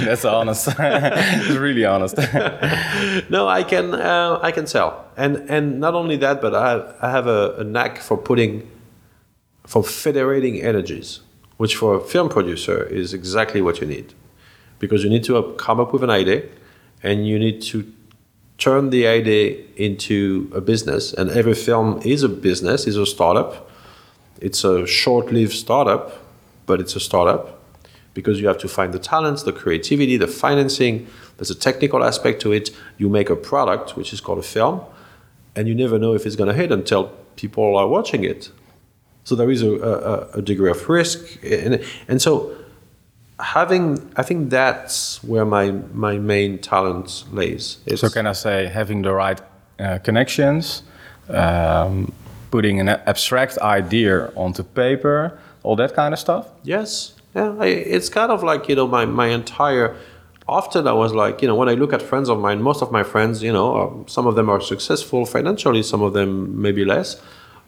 That's honest. *laughs* it's really honest. *laughs* no, I can uh, I can tell, and and not only that, but I have, I have a, a knack for putting for federating energies, which for a film producer is exactly what you need, because you need to come up with an idea, and you need to turn the idea into a business. And every film is a business, is a startup. It's a short-lived startup, but it's a startup because you have to find the talents, the creativity, the financing. There's a technical aspect to it. You make a product, which is called a film, and you never know if it's going to hit until people are watching it. So there is a, a, a degree of risk, and, and so having, I think that's where my my main talent lays. It's so can I say having the right uh, connections, um, putting an abstract idea onto paper, all that kind of stuff. Yes, yeah, I, it's kind of like you know my my entire. Often I was like, you know, when I look at friends of mine, most of my friends, you know, um, some of them are successful financially, some of them maybe less,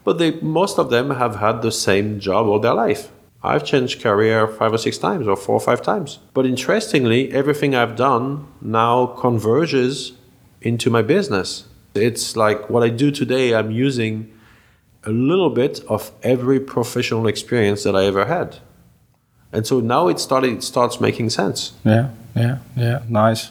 but they most of them have had the same job all their life. I've changed career five or six times, or four or five times. But interestingly, everything I've done now converges into my business. It's like what I do today. I'm using a little bit of every professional experience that I ever had and so now it started it starts making sense yeah yeah yeah nice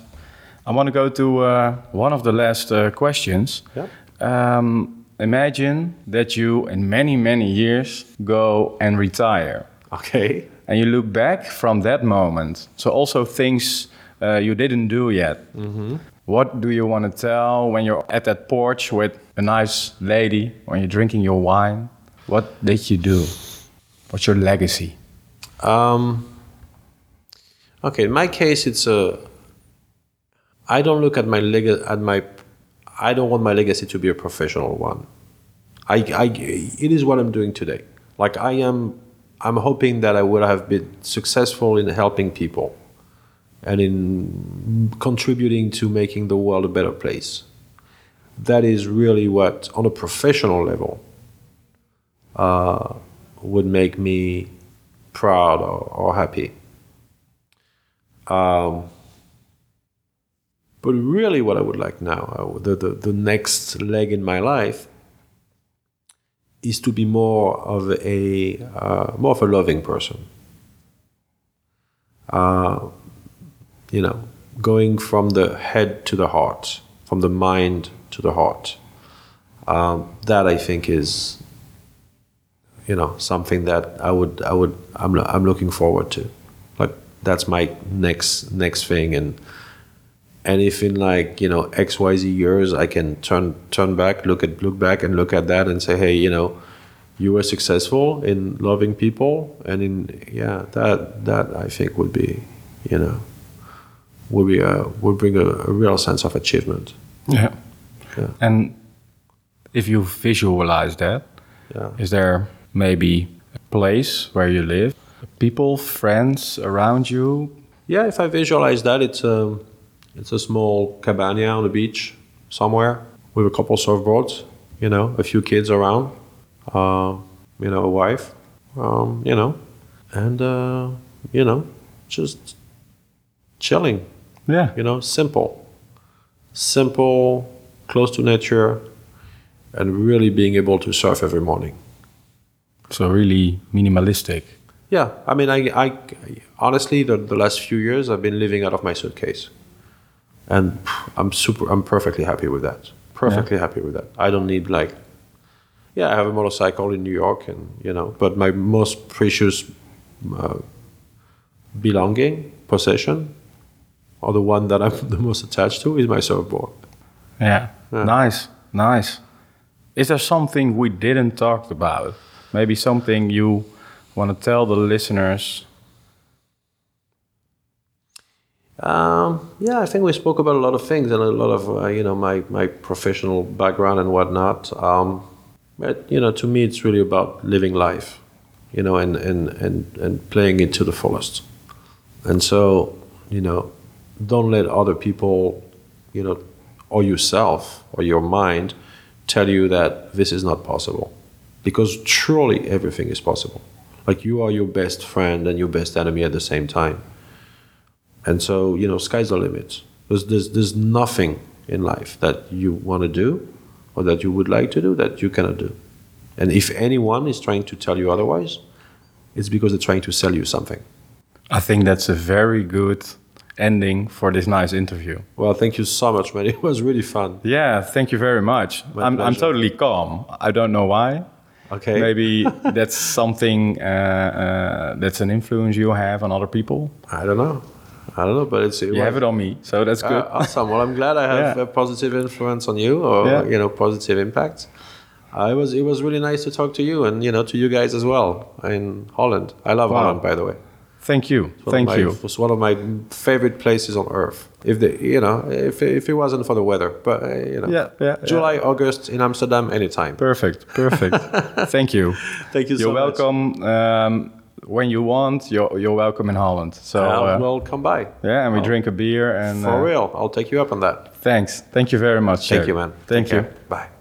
i want to go to uh, one of the last uh, questions yeah. Um, imagine that you in many many years go and retire okay and you look back from that moment so also things uh, you didn't do yet mm -hmm. what do you want to tell when you're at that porch with a nice lady when you're drinking your wine what did you do what's your legacy um, okay, in my case, it's a. I don't look at my leg at my. I don't want my legacy to be a professional one. I, I, it is what I'm doing today. Like I am, I'm hoping that I would have been successful in helping people, and in contributing to making the world a better place. That is really what, on a professional level, uh, would make me proud or, or happy. Um, but really, what I would like now, uh, the, the, the next leg in my life, is to be more of a uh, more of a loving person. Uh, you know, going from the head to the heart, from the mind to the heart. Um, that I think is you know something that I would I would I'm I'm looking forward to. Like that's my next next thing and and if in like you know X Y Z years I can turn turn back look at look back and look at that and say hey you know you were successful in loving people and in yeah that that I think would be you know would be a would bring a, a real sense of achievement. Yeah. yeah. And if you visualize that, yeah. is there maybe a place where you live, people, friends around you? Yeah, if I visualize that, it's a, it's a small cabana on the beach somewhere with a couple surfboards, you know, a few kids around, uh, you know, a wife, um, you know, and, uh, you know, just chilling. Yeah. You know, simple. Simple, close to nature, and really being able to surf every morning. So really minimalistic. Yeah, I mean, I, I honestly, the, the last few years, I've been living out of my suitcase, and I'm super, I'm perfectly happy with that. Perfectly yeah. happy with that. I don't need like, yeah, I have a motorcycle in New York, and you know, but my most precious uh, belonging, possession, or the one that I'm *laughs* the most attached to, is my surfboard. Yeah. Yeah. Nice. Nice. Is there something we didn't talk about? Maybe something you want to tell the listeners? Um, yeah, I think we spoke about a lot of things and a lot of uh, you know my my professional background and whatnot. Um, but you know, to me, it's really about living life, you know, and and and and playing it to the fullest. And so, you know, don't let other people, you know, or yourself or your mind tell you that this is not possible, because truly everything is possible. Like you are your best friend and your best enemy at the same time. And so, you know, sky's the limit. There's, there's, there's nothing in life that you want to do or that you would like to do that you cannot do. And if anyone is trying to tell you otherwise, it's because they're trying to sell you something. I think that's a very good ending for this nice interview. Well, thank you so much, man. *laughs* It was really fun. Yeah, thank you very much. My I'm, I'm totally calm. I don't know why. Okay. Maybe *laughs* that's something uh, uh, that's an influence you have on other people. I don't know. I don't know, but it's. You was- have it on me, so that's good. Uh, awesome. Well, I'm glad I have *laughs* Yeah. a positive influence on you, or Yeah. you know, positive impact. Uh, it was it was really nice to talk to you, and you know, to you guys as well in Holland. I love Wow. Holland, by the way. Thank you. Thank my, you. It's one of my favorite places on earth. If the you know, if if it wasn't for the weather, but uh, you know, Yeah, yeah, yeah. July, August in Amsterdam, anytime. Perfect. Perfect. *laughs* Thank you. Thank you so much. You're much. welcome. Um, when you want, you're, you're welcome in Holland. So Uh, well, come by. yeah, and we I'll- drink a beer and For uh, real, I'll take you up on that. thanks. Thank you very much. Thank sir. you, man. Thank Take you. care. Bye.